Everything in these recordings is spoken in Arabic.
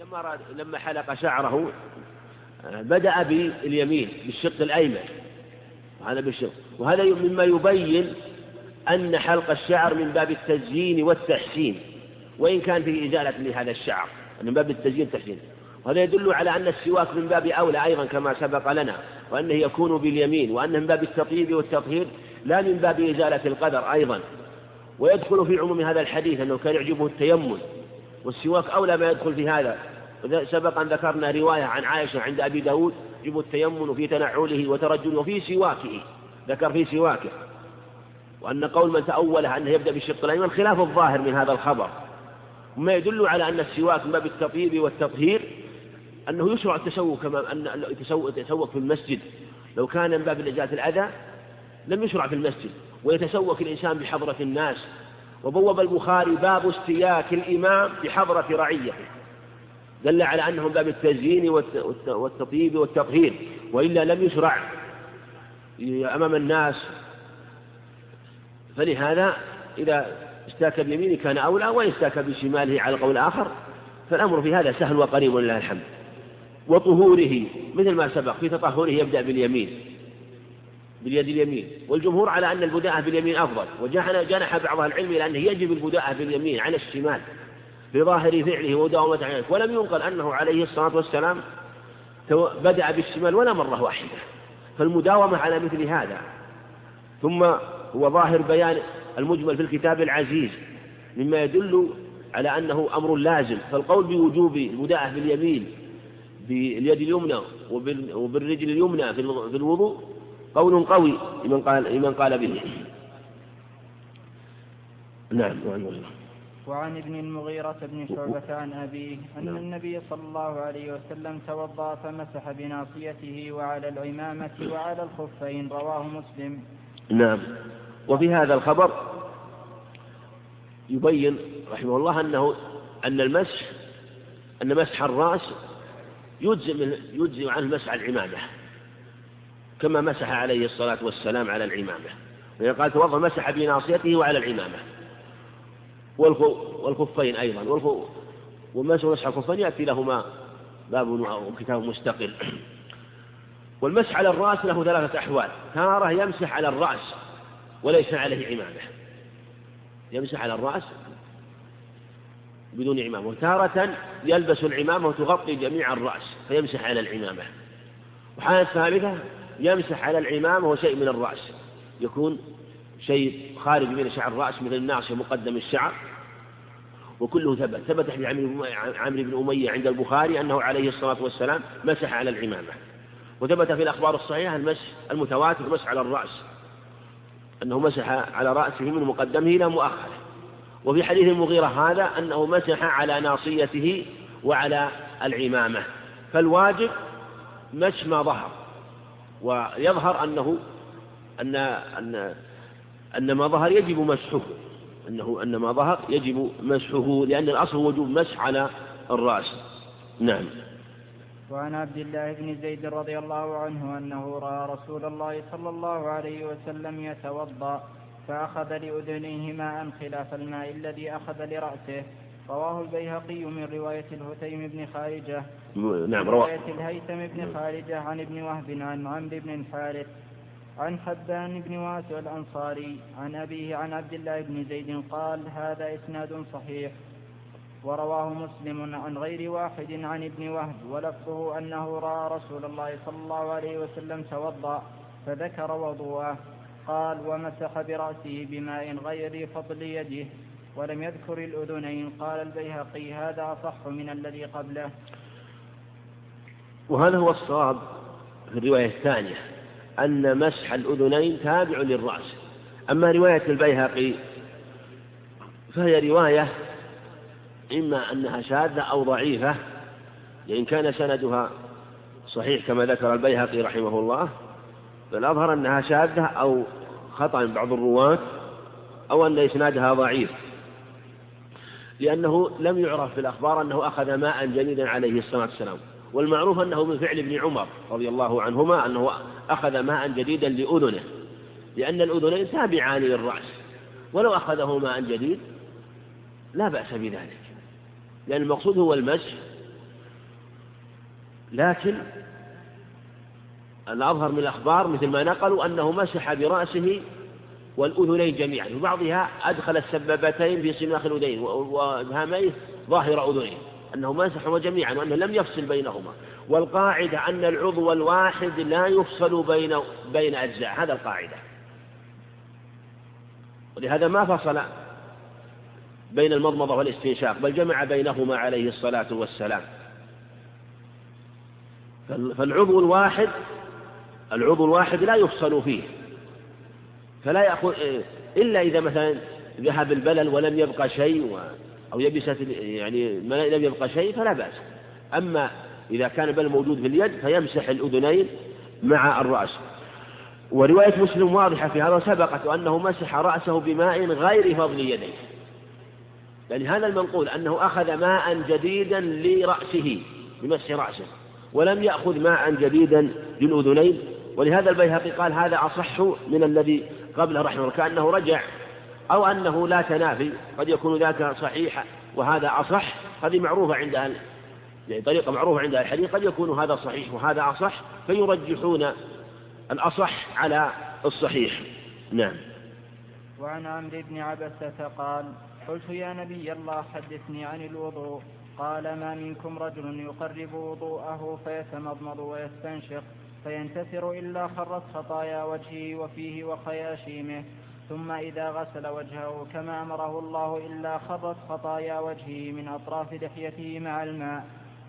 لما راد لما حلق شعره بدأ باليمين بالشق الأيمن. وهذا بالشق. وهذا مما يبين أن حلق الشعر من باب التزيين والتحسين. وإن كان فيه إزالة لهذا الشعر من باب التزيين والتحسين. وهذا يدل على أن السواك من باب أولى أيضا كما سبق لنا وأنه يكون باليمين وأنه من باب التطيب والتطهير لا من باب إزالة القدر أيضا. ويدخل في عموم هذا الحديث أنه كان يعجبه التيمم. والسواك أولى ما يدخل في هذا. سبق أن ذكرنا رواية عن عائشة عند أبي داود يجب التيمم في تنعله وترجله وفي سواكه ذكر في سواكه. وأن قول من تأوله أنه يبدأ بالشق الأيمن خلاف الظاهر من هذا الخبر. وما يدل على أن السواك من باب التطيب والتطهير أنه يشرع التسوق كما أن يتسوق في المسجد. لو كان من باب إزالة الأذى لم يشرع في المسجد. ويتسوق الإنسان بحضرة الناس. وبوب البخاري باب استياك الإمام بحضرة رعيته. دل على أنه باب التزيين والتطيب والتطهير وإلا لم يشرع أمام الناس. فلهذا إذا استاك بيمينه كان أولى وإن استاك بشماله على قول آخر فالأمر في هذا سهل وقريب ولله الحمد. وطهوره مثل ما سبق في تطهره يبدأ باليمين باليد اليمين. والجمهور على أن البداءة باليمين أفضل وجنح بعض العلم إلى أنه يجب البداءة باليمين على الشمال. بظاهر فعله وداومة عنه ولم ينقل أنه عليه الصلاة والسلام بدأ بالشمال ولا مرة واحدة. فالمداومة على مثل هذا. ثم هو ظاهر بيان المجمل في الكتاب العزيز مما يدل على أنه أمر لازم. فالقول بوجوب البداءة باليمين باليد اليمنى وبالرجل اليمنى في الوضوء قول قوي لمن قال لمن قال به. نعم وعن الله وعن ابن المغيرة بن شعبة عن أبيه أن نعم. النبي صلى الله عليه وسلم توضأ فمسح بناصيته وعلى العمامة وعلى الخفين رواه مسلم. نعم. وفي هذا الخبر يبين رحمه الله أنه أن المسح أن مسح الرأس يجزم يجزم عنه مسح العمامة كما مسح عليه الصلاة والسلام على العمامة. قال توضأ مسح بناصيته وعلى العمامة. والخفين أيضا ومسح مسح الخفين يأتي لهما باب أو كتاب مستقل. والمسح على الرأس له ثلاثة أحوال. تارة يمسح على الرأس وليس عليه عمامة. يمسح على الرأس بدون عمامة. وتارة يلبس العمامة وتغطي جميع الرأس فيمسح على العمامة. وحالة ثالثة يمسح على العمامة وشيء من الرأس. يكون شيء خارج من شعر الرأس مثل الناصية مقدم الشعر. وكله ثبت ثبت عن عمرو بن أمية عند البخاري أنه عليه الصلاة والسلام مسح على العمامة. وثبت في الأخبار الصحيحة المسح المتواتر مسح على الرأس. أنه مسح على رأسه من مقدمه إلى مؤخره. وفي حديث المغيرة هذا أنه مسح على ناصيته وعلى العمامة. فالواجب مسح ما ظهر. ويظهر أنه أن أن أن ما ظهر يجب مسحه. أنه أن ما ظهر يجب مسحه لأن الأصل وجوب مسح على الرأس. نعم. وعن عبد الله بن زيد رضي الله عنه أنه رأى رسول الله صلى الله عليه وسلم يتوضأ فأخذ لأذنيه ماء خلاف الماء الذي أخذ لرأسه. رواه البيهقي من رواية الهتيم بن خارجة. نعم رواية الهيثم بن خارجة عن ابن وهب عن عمرو بن الحارث عن حبان بن واسع الأنصاري عن أبيه عن عبد الله بن زيد قال هذا إسناد صحيح ورواه مسلم عن غير واحد عن ابن وهب ولفظه أنه رأى رسول الله صلى الله عليه وسلم توضأ فذكر وضوءه قال ومسح برأسه بماء غير فضل يده ولم يذكر الأذنين. قال البيهقي هذا أصح من الذي قبله. وهذا هو الصواب في الرواية الثانية. أن مسح الأذنين تابع للرأس. أما رواية البيهقي فهي رواية إما أنها شاذة أو ضعيفة لأن كان سندها صحيح كما ذكر البيهقي رحمه الله فالأظهر أنها شاذة أو خطأ من بعض الرواة أو أن إسنادها ضعيف. لأنه لم يعرف في الأخبار أنه أخذ ماء جديدا عليه الصلاة والسلام. والمعروف أنه من فعل ابن عمر رضي الله عنهما أنه أخذ ماء جديدا لأذنه لأن الأذنين تابعان للرأس ولو أخذه ماء جديد لا بأس بذلك لأن المقصود هو المسح لكن الأظهر من الأخبار مثل ما نقلوا أنه مسح برأسه والأذنين جميعا في بعضها أدخل السبابتين في صماخ الأذنين وإبهاميه ظاهر أذنيه أنه مسحهما جميعا وأنه لم يفصل بينهما. والقاعدة أن العضو الواحد لا يفصل بين بين أجزاء هذا القاعدة. ولهذا ما فصل بين المضمضة والاستنشاق بل جمع بينهما عليه الصلاة والسلام. فالعضو الواحد العضو الواحد لا يفصل فيه. فلا يأخذ إلا إذا مثلا ذهب البلل ولم يبقى شيء أو يبست يعني لم يبقى شيء فلا بأس. أما إذا كان البلل موجود في اليد فيمسح الأذنين مع الرأس. ورواية مسلم واضحة في هذا سبقت أنه مسح رأسه بماء غير فضل يديه. يعني هذا المنقول أنه أخذ ماء جديدا لرأسه بمسح رأسه ولم يأخذ ماء جديدا للأذنين. ولهذا البيهقي قال هذا أصح من الذي قبله رحمه الله كأنه رجع أو أنه لا تنافي قد يكون ذاك صحيحا وهذا أصح هذه معروفة عند يعني طريقة معروفة عند الحديث قد يكون هذا صحيح وهذا أصح فيرجحون الأصح على الصحيح. نعم. وعن عمرو بن عبسة قال قلت يا نبي الله حدثني عن الوضوء. قال ما منكم رجل يقرب وضوءه فيتمضمض ويستنشق فينتثر إلا خرت خطايا وجهه وفيه وخياشيمه ثم إذا غسل وجهه كما أمره الله إلا خرت خطايا وجهه من أطراف لحيته مع الماء.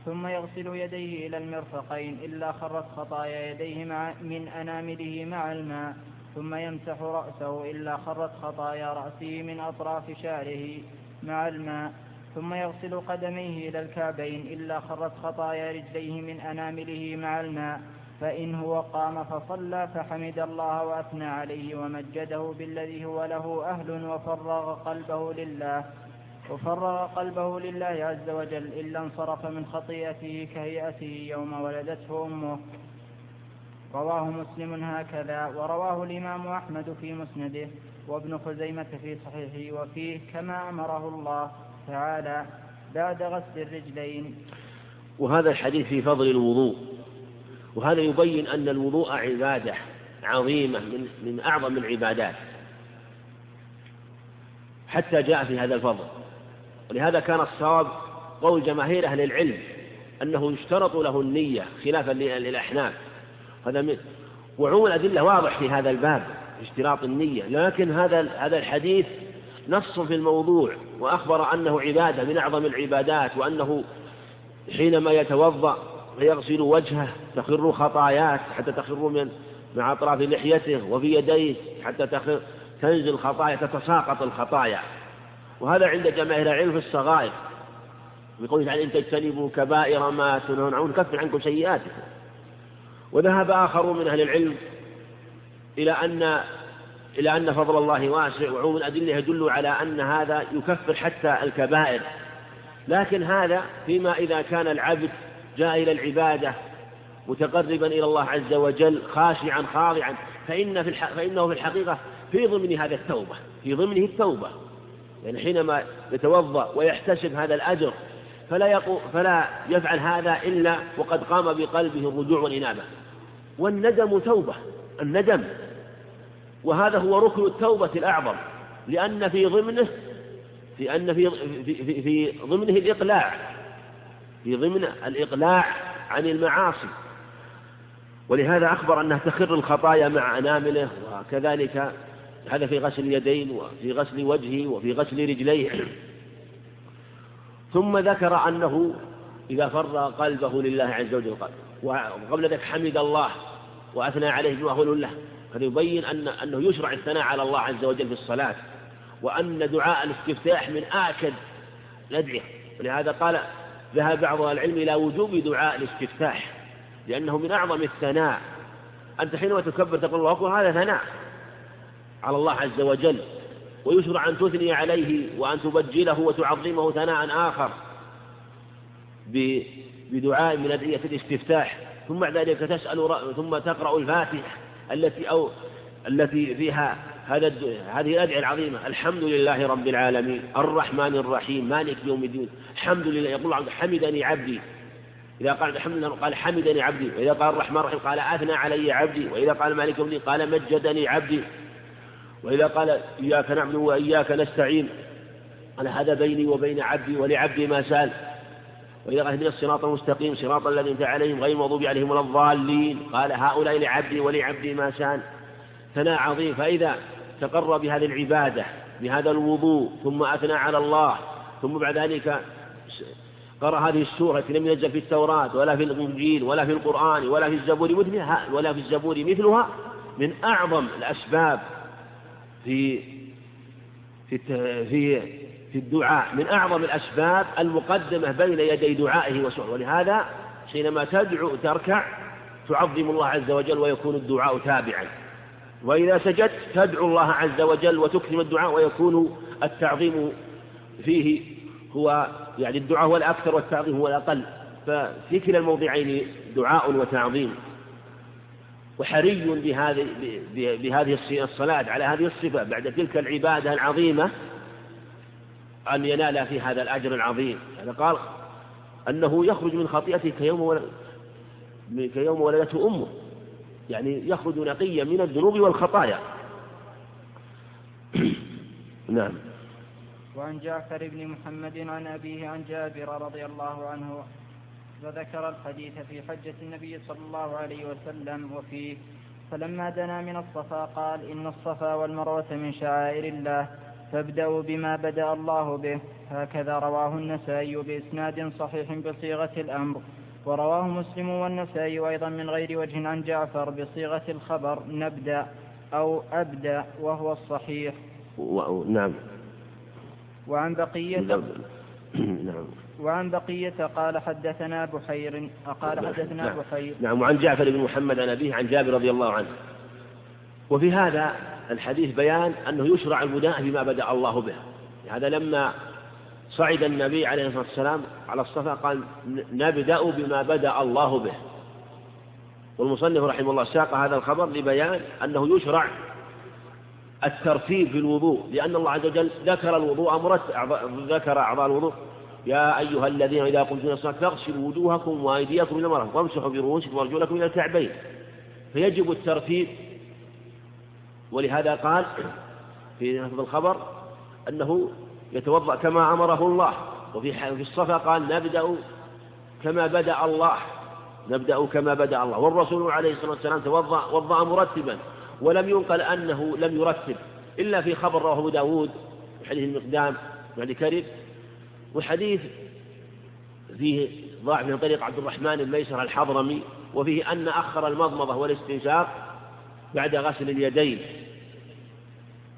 ثم يغسل يديه إلى المرفقين إلا خرت خطايا يديه مع من أنامله مع الماء ثم يمسح رأسه إلا خرت خطايا رأسه من أطراف شعره مع الماء ثم يغسل قدميه إلى الكعبين إلا خرت خطايا رجليه من أنامله مع الماء فإن هو قام فصلى فحمد الله وأثنى عليه ومجده بالذي هو له أهل وفرغ قلبه لله. وفرغ قلبه لله عز وجل إلا انصرف من خطيئته كهيئته يوم ولدته أمه. رواه مسلم هكذا ورواه الإمام أحمد في مسنده وابن خزيمة في صحيحه وفيه كما أمره الله تعالى بعد غسل الرجلين. وهذا الحديث في فضل الوضوء وهذا يبين أن الوضوء عبادة عظيمة من, من أعظم العبادات. حتى جاء في هذا الفضل. ولهذا كان الصواب قول جماهير أهل العلم أنه يشترط له النية خلافا للأحناف. هذا من وعموم الأدلة واضح في هذا الباب اشتراط النية. لكن هذا هذا الحديث نص في الموضوع وأخبر أنه عبادة من أعظم العبادات وأنه حينما يتوضأ فيغسل وجهه تخر خطاياه حتى تخر من مع أطراف لحيته وفي يديه حتى تخر تنزل خطايا تتساقط الخطايا. وهذا عند جماهير العلم في الصغائر. بقوله تعالى إن تجتنبوا كبائر ما تنهون عنه كفر عنكم سيئاتكم. وذهب آخرون من أهل العلم إلى أن إلى أن فضل الله واسع وعموم الأدلة يدل على أن هذا يكفر حتى الكبائر. لكن هذا فيما إذا كان العبد جاء إلى العبادة متقربا إلى الله عز وجل خاشعا خاضعا فإن في. فإنه في الحقيقة في ضمن هذا التوبة في ضمنه التوبة. يعني حينما يتوضأ ويحتسب هذا الأجر فلا يقو فلا يفعل هذا إلا وقد قام بقلبه الرجوع والإنابة. والندم توبة الندم. وهذا هو ركن التوبة الأعظم لأن في ضمنه في أن في في, في, في ضمنه الإقلاع في ضمن الإقلاع عن المعاصي. ولهذا أخبر أنها تخر الخطايا مع أنامله وكذلك هذا في غسل اليدين وفي غسل وجهه وفي غسل رجليه. ثم ذكر أنه إذا فرغ قلبه لله عز وجل قال وقبل ذلك حمد الله وأثنى عليه بما هو له. هذا يبين أن أنه يشرع الثناء على الله عز وجل في الصلاة وأن دعاء الاستفتاح من آكد الأدعية ولهذا قال ذهب بعض العلم إلى وجوب دعاء الاستفتاح لأنه من أعظم الثناء. أنت حينما تكبر تقول الله أكبر هذا ثناء. على الله عز وجل ويشرع أن تثني عليه وأن تبجله وتعظمه ثناء آخر بدعاء من أدعية الاستفتاح. ثم بعد ذلك تسأل ثم تقرأ الفاتحة التي أو التي فيها هذا هذه الأدعية العظيمة. الحمد لله رب العالمين. الرحمن الرحيم. مالك يوم الدين. الحمد لله. يقول عبد حمدني عبدي. إذا قال الحمد لله قال حمدني عبدي. وإذا قال الرحمن الرحيم قال أثنى علي عبدي. وإذا قال مالك يوم قال مجدني عبدي. وإذا قال إياك نعبد وإياك نستعين قال هذا بيني وبين عبدي ولعبدي ما سأل. وإذا قال الصراط المستقيم صراط الذين عليهم غير المغضوب عليهم ولا الضالين. قال هؤلاء لعبدي ولعبدي ما سأل. ثناء عظيم. فإذا تقر بهذه العبادة بهذا الوضوء ثم أثنى على الله ثم بعد ذلك قرأ هذه السورة التي لم ينزل في التوراة ولا في الإنجيل ولا في القرآن ولا في الزبور مثلها ولا في الزبور مثلها من أعظم الأسباب في في في في الدعاء من أعظم الأسباب المقدمة بين يدي دعائه وسؤاله. ولهذا حينما تدعو تركع تعظم الله عز وجل ويكون الدعاء تابعا. وإذا سجدت تدعو الله عز وجل وتكرم الدعاء ويكون التعظيم فيه هو يعني الدعاء هو الأكثر والتعظيم هو الأقل. ففي كلا الموضعين دعاء وتعظيم. وحري بهذه بهذه الصلاة على هذه الصفة. بعد تلك العبادة العظيمة أن ينال في هذا الأجر العظيم. هذا قال أنه يخرج من خطيئته كيوم كيوم ولدته أمه. يعني يخرج نقيا من الذنوب والخطايا. نعم. وعن جعفر بن محمد عن أبيه عن جابر رضي الله عنه وذكر الحديث في حجة النبي صلى الله عليه وسلم وفيه فلما دنا من الصفا قال إن الصفا والمروة من شعائر الله فابدأوا بما بدأ الله به. هكذا رواه النسائي بإسناد صحيح بصيغة الأمر. ورواه مسلم والنسائي أيضا من غير وجه عن جعفر بصيغة الخبر نبدأ أو أبدأ وهو الصحيح. نعم. وعن بقية نعم. وعن بقية قال حدثنا بحير قال حدثنا نعم. بحير. نعم وعن جعفر بن محمد عن أبيه عن جابر رضي الله عنه. وفي هذا الحديث بيان أنه يشرع البداء بما بدأ الله به. هذا لما صعد النبي عليه الصلاة والسلام على الصفا قال نبدأ بما بدأ الله به. والمصنف رحمه الله ساق هذا الخبر لبيان أنه يشرع الترتيب في الوضوء لأن الله عز وجل ذكر الوضوء مرتب ذكر أعضاء الوضوء. يا أيها الذين إذا قمتم إلى الصلاة فاغسلوا وجوهكم وأيديكم إلى المرأة وامسحوا برؤوسكم وأرجلكم إلى الكعبين. فيجب الترتيب. ولهذا قال في نفذ الخبر أنه يتوضأ كما أمره الله. وفي في الصفا قال نبدأ كما بدأ الله. نبدأ كما بدأ الله. والرسول عليه الصلاة والسلام توضأ وضأ مرتبا. ولم ينقل أنه لم يرتب إلا في خبر رواه أبو داود حديث المقدام بعد كرب وحديث فيه ضاع من طريق عبد الرحمن الميسر الحضرمي وفيه أن أخر المضمضة والاستنشاق بعد غسل اليدين.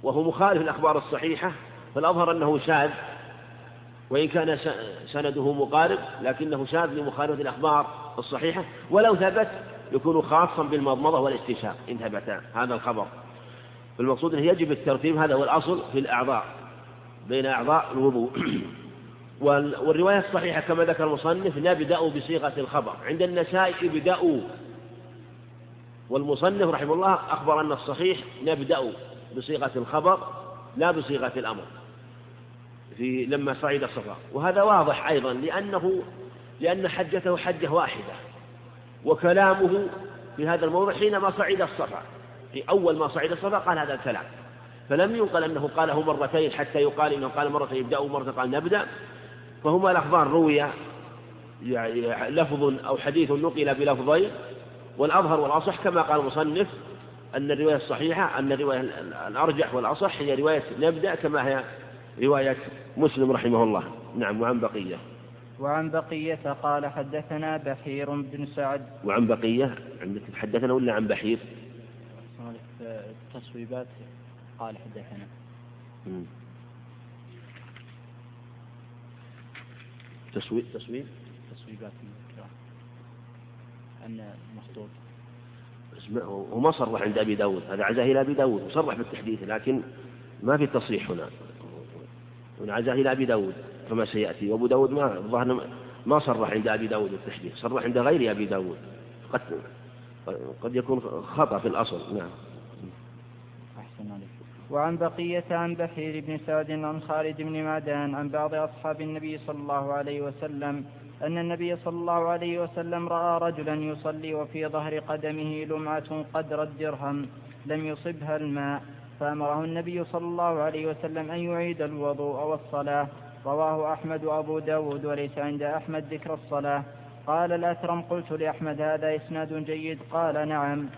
وهو مخالف الأخبار الصحيحة فالأظهر أنه شاذ وإن كان سنده مقارب لكنه شاذ لمخالفة الأخبار الصحيحة ولو ثبت يكون خاصا بالمضمضة والاستنشاق. إن ثبت هذا الخبر. فالمقصود أنه يجب الترتيب هذا هو الأصل في الأعضاء بين أعضاء الوضوء. والرواية الصحيحة كما ذكر المصنف نبدأ بصيغة الخبر. عند النساء ابدأوا والمصنف رحمه الله أخبر أن الصحيح نبدأ بصيغة الخبر لا بصيغة الأمر. في لما صعد الصفا. وهذا واضح أيضا لأنه لأن حجته حجة واحدة. وكلامه في هذا الموضع حينما صعد الصفا. في أول ما صعد الصفا قال هذا الكلام. فلم ينقل أنه قاله مرتين حتى يقال إنه قال مرة يبدأ ومرة قال نبدأ فهما الأخبار روي يعني لفظ أو حديث نقل بلفظين والأظهر والأصح كما قال المصنف أن الرواية الصحيحة أن الرواية الأرجح والأصح هي رواية نبدأ كما هي رواية مسلم رحمه الله. نعم وعن بقية. وعن بقية قال حدثنا بحير بن سعد. وعن بقية عندك حدثنا ولا عن بحير؟ التصويبات قال حدثنا. تسويب تسويب تصويبات أن مخطوط وما صرح عند أبي داود. هذا عزاه إلى أبي داود. وصرح بالتحديث لكن ما في تصريح هنا. عزاه إلى أبي داود كما سيأتي. وأبو داود ما ظهر ما صرح عند أبي داود بالتحديث صرح عند غير أبي داود. قد قد يكون خطأ في الأصل. نعم. وعن بقية عن بحير بن سعد عن خالد بن معدان عن بعض أصحاب النبي صلى الله عليه وسلم أن النبي صلى الله عليه وسلم رأى رجلا يصلي وفي ظهر قدمه لمعة قدر الدرهم لم يصبها الماء فأمره النبي صلى الله عليه وسلم أن يعيد الوضوء والصلاة. رواه أحمد وأبو داود وليس عند أحمد ذكر الصلاة. قال الأثرم قلت لأحمد هذا إسناد جيد؟ قال نعم.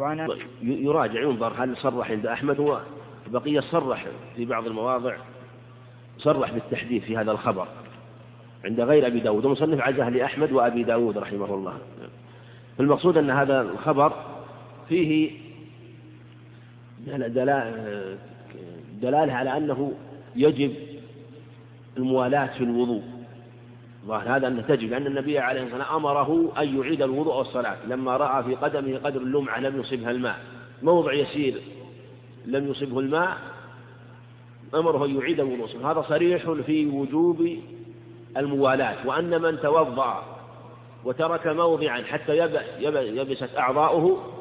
وعن يراجع ينظر هل صرح عند أحمد؟ وبقية صرح في بعض المواضع صرح بالتحديث في هذا الخبر عند غير أبي داود ومصنف عزاه لأحمد وأبي داود رحمه الله. فالمقصود أن هذا الخبر فيه دلالة على أنه يجب الموالاة في الوضوء. ظاهر. هذا أنه تجب لأن النبي عليه الصلاة والسلام أمره أن يعيد الوضوء والصلاة. لما رأى في قدمه قدر اللمعة لم يصبها الماء. موضع يسير لم يصبه الماء أمره أن يعيد الوضوء هذا صريح في وجوب الموالاة. وأن من توضأ وترك موضعا حتى يبست أعضاؤه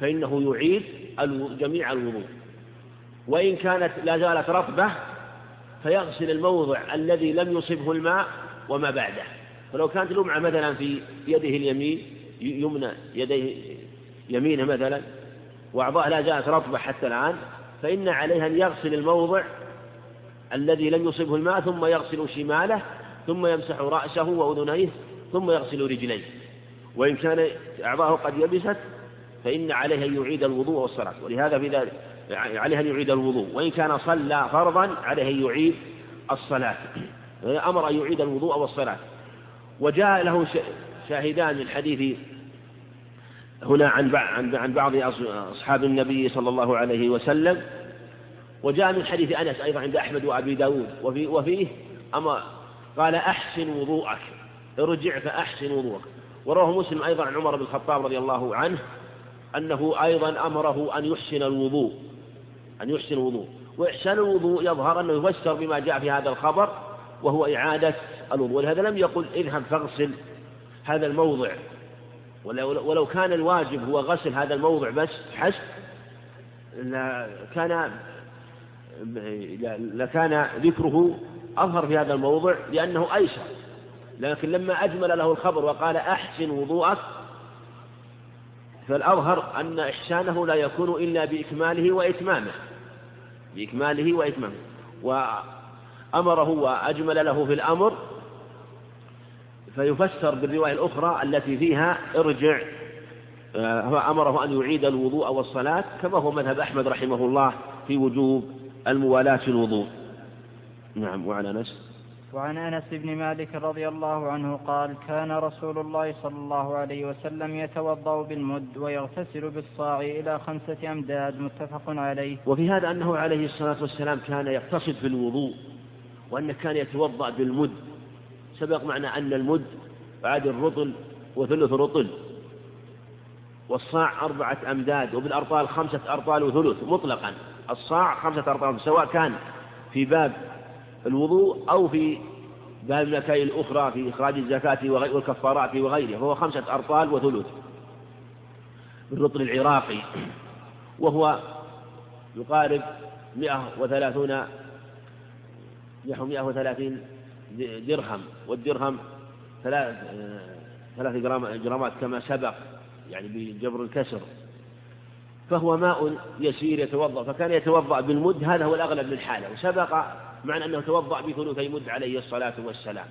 فإنه يعيد جميع الوضوء. وإن كانت لا زالت رطبة فيغسل الموضع الذي لم يصبه الماء وما بعده. فلو كانت لمعة مثلا في يده اليمين يمنى يديه يمينه مثلا وأعضاء لا زالت رطبة حتى الآن فإن عليه أن يغسل الموضع الذي لم يصبه الماء ثم يغسل شماله ثم يمسح رأسه وأذنيه ثم يغسل رجليه. وإن كان أعضاءه قد يبست فإن عليه أن يعيد الوضوء والصلاة. ولهذا في ذلك عليه أن يعيد الوضوء. وإن كان صلى فرضا عليه أن يعيد الصلاة. أمر أن يعيد الوضوء والصلاة. وجاء له شاهدان من حديث هنا عن عن بعض أصحاب النبي صلى الله عليه وسلم. وجاء من حديث أنس أيضا عند أحمد وأبي داود. وفي وفيه أما قال أحسن وضوءك. ارجع فأحسن وضوءك. ورواه مسلم أيضا عن عمر بن الخطاب رضي الله عنه أنه أيضا أمره أن يحسن الوضوء. أن يحسن الوضوء. وإحسان الوضوء يظهر أنه يفسر بما جاء في هذا الخبر وهو إعادة الوضوء. ولهذا لم يقل إذهب فاغسل هذا الموضع. ولو كان الواجب هو غسل هذا الموضع بس حسب لكان لكان ذكره أظهر في هذا الموضع لأنه أيسر. لكن لما أجمل له الخبر وقال أحسن وضوءك فالأظهر أن إحسانه لا يكون إلا بإكماله وإتمامه. بإكماله وإتمامه. وأمره وأجمل له في الأمر فيفسر بالرواية الأخرى التي فيها ارجع هو أمره أن يعيد الوضوء والصلاة كما هو مذهب أحمد رحمه الله في وجوب الموالاة في الوضوء. نعم وعن أنس. وعن أنس بن مالك رضي الله عنه قال كان رسول الله صلى الله عليه وسلم يتوضأ بالمد ويغتسل بالصاع إلى خمسة أمداد متفق عليه. وفي هذا أنه عليه الصلاة والسلام كان يقتصد في الوضوء. وأنه كان يتوضأ بالمد. سبق معنا أن المد بعد الرطل وثلث رطل والصاع أربعة أمداد وبالأرطال خمسة أرطال وثلث مطلقا. الصاع خمسة أرطال سواء كان في باب الوضوء أو في باب المسائل الأخرى في إخراج الزكاة والكفارات وغيره فهو خمسة أرطال وثلث. بالرطل العراقي وهو يقارب مئة وثلاثون نحو مئة وثلاثين درهم والدرهم ثلاث ثلاث جرامات كما سبق يعني بجبر الكسر. فهو ماء يسير يتوضأ فكان يتوضأ بالمد هذا هو الأغلب من حاله. وسبق معنى أنه توضأ بثلثي مد عليه الصلاة والسلام.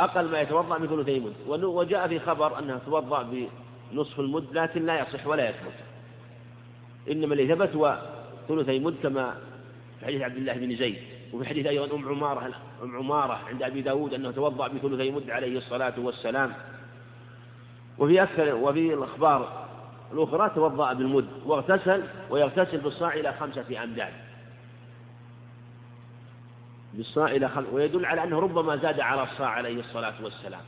أقل ما يتوضأ بثلثي مد. وجاء في خبر أنه توضأ بنصف المد لكن لا يصح ولا يثبت. إنما اللي ثبت هو ثلثي مد كما في حديث عبد الله بن زيد. وفي حديث أيضا أم عمارة أم عمارة عند أبي داود أنه توضأ بثلثي مد عليه الصلاة والسلام. وفي أكثر وفي الأخبار الأخرى توضأ بالمد واغتسل ويغتسل بالصاع إلى خمسة أمداد. بالصاع إلى خمسة ويدل على أنه ربما زاد على الصاع عليه الصلاة والسلام.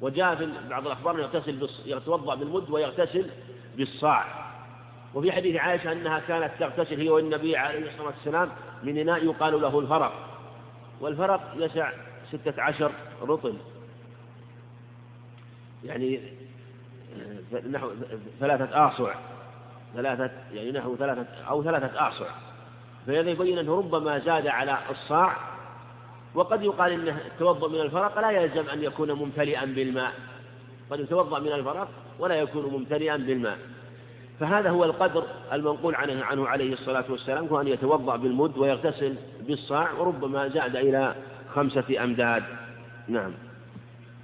وجاء في بعض الأخبار يغتسل يتوضأ بالمد ويغتسل بالصاع. وفي حديث عائشة أنها كانت تغتسل هي والنبي عليه الصلاة والسلام من إناء يقال له الفرق. والفرق يسع ستة عشر رطل. يعني نحو ثلاثة آصع. ثلاثة يعني نحو ثلاثة أو ثلاثة آصع. فهذا يبين أنه ربما زاد على الصاع. وقد يقال إنه التوضؤ من الفرق لا يلزم أن يكون ممتلئا بالماء. قد يتوضأ من الفرق ولا يكون ممتلئا بالماء. فهذا هو القدر المنقول عنه, عنه عليه الصلاة والسلام هو أن يتوضأ بالمد ويغتسل بالصاع وربما زاد إلى خمسة أمداد. نعم.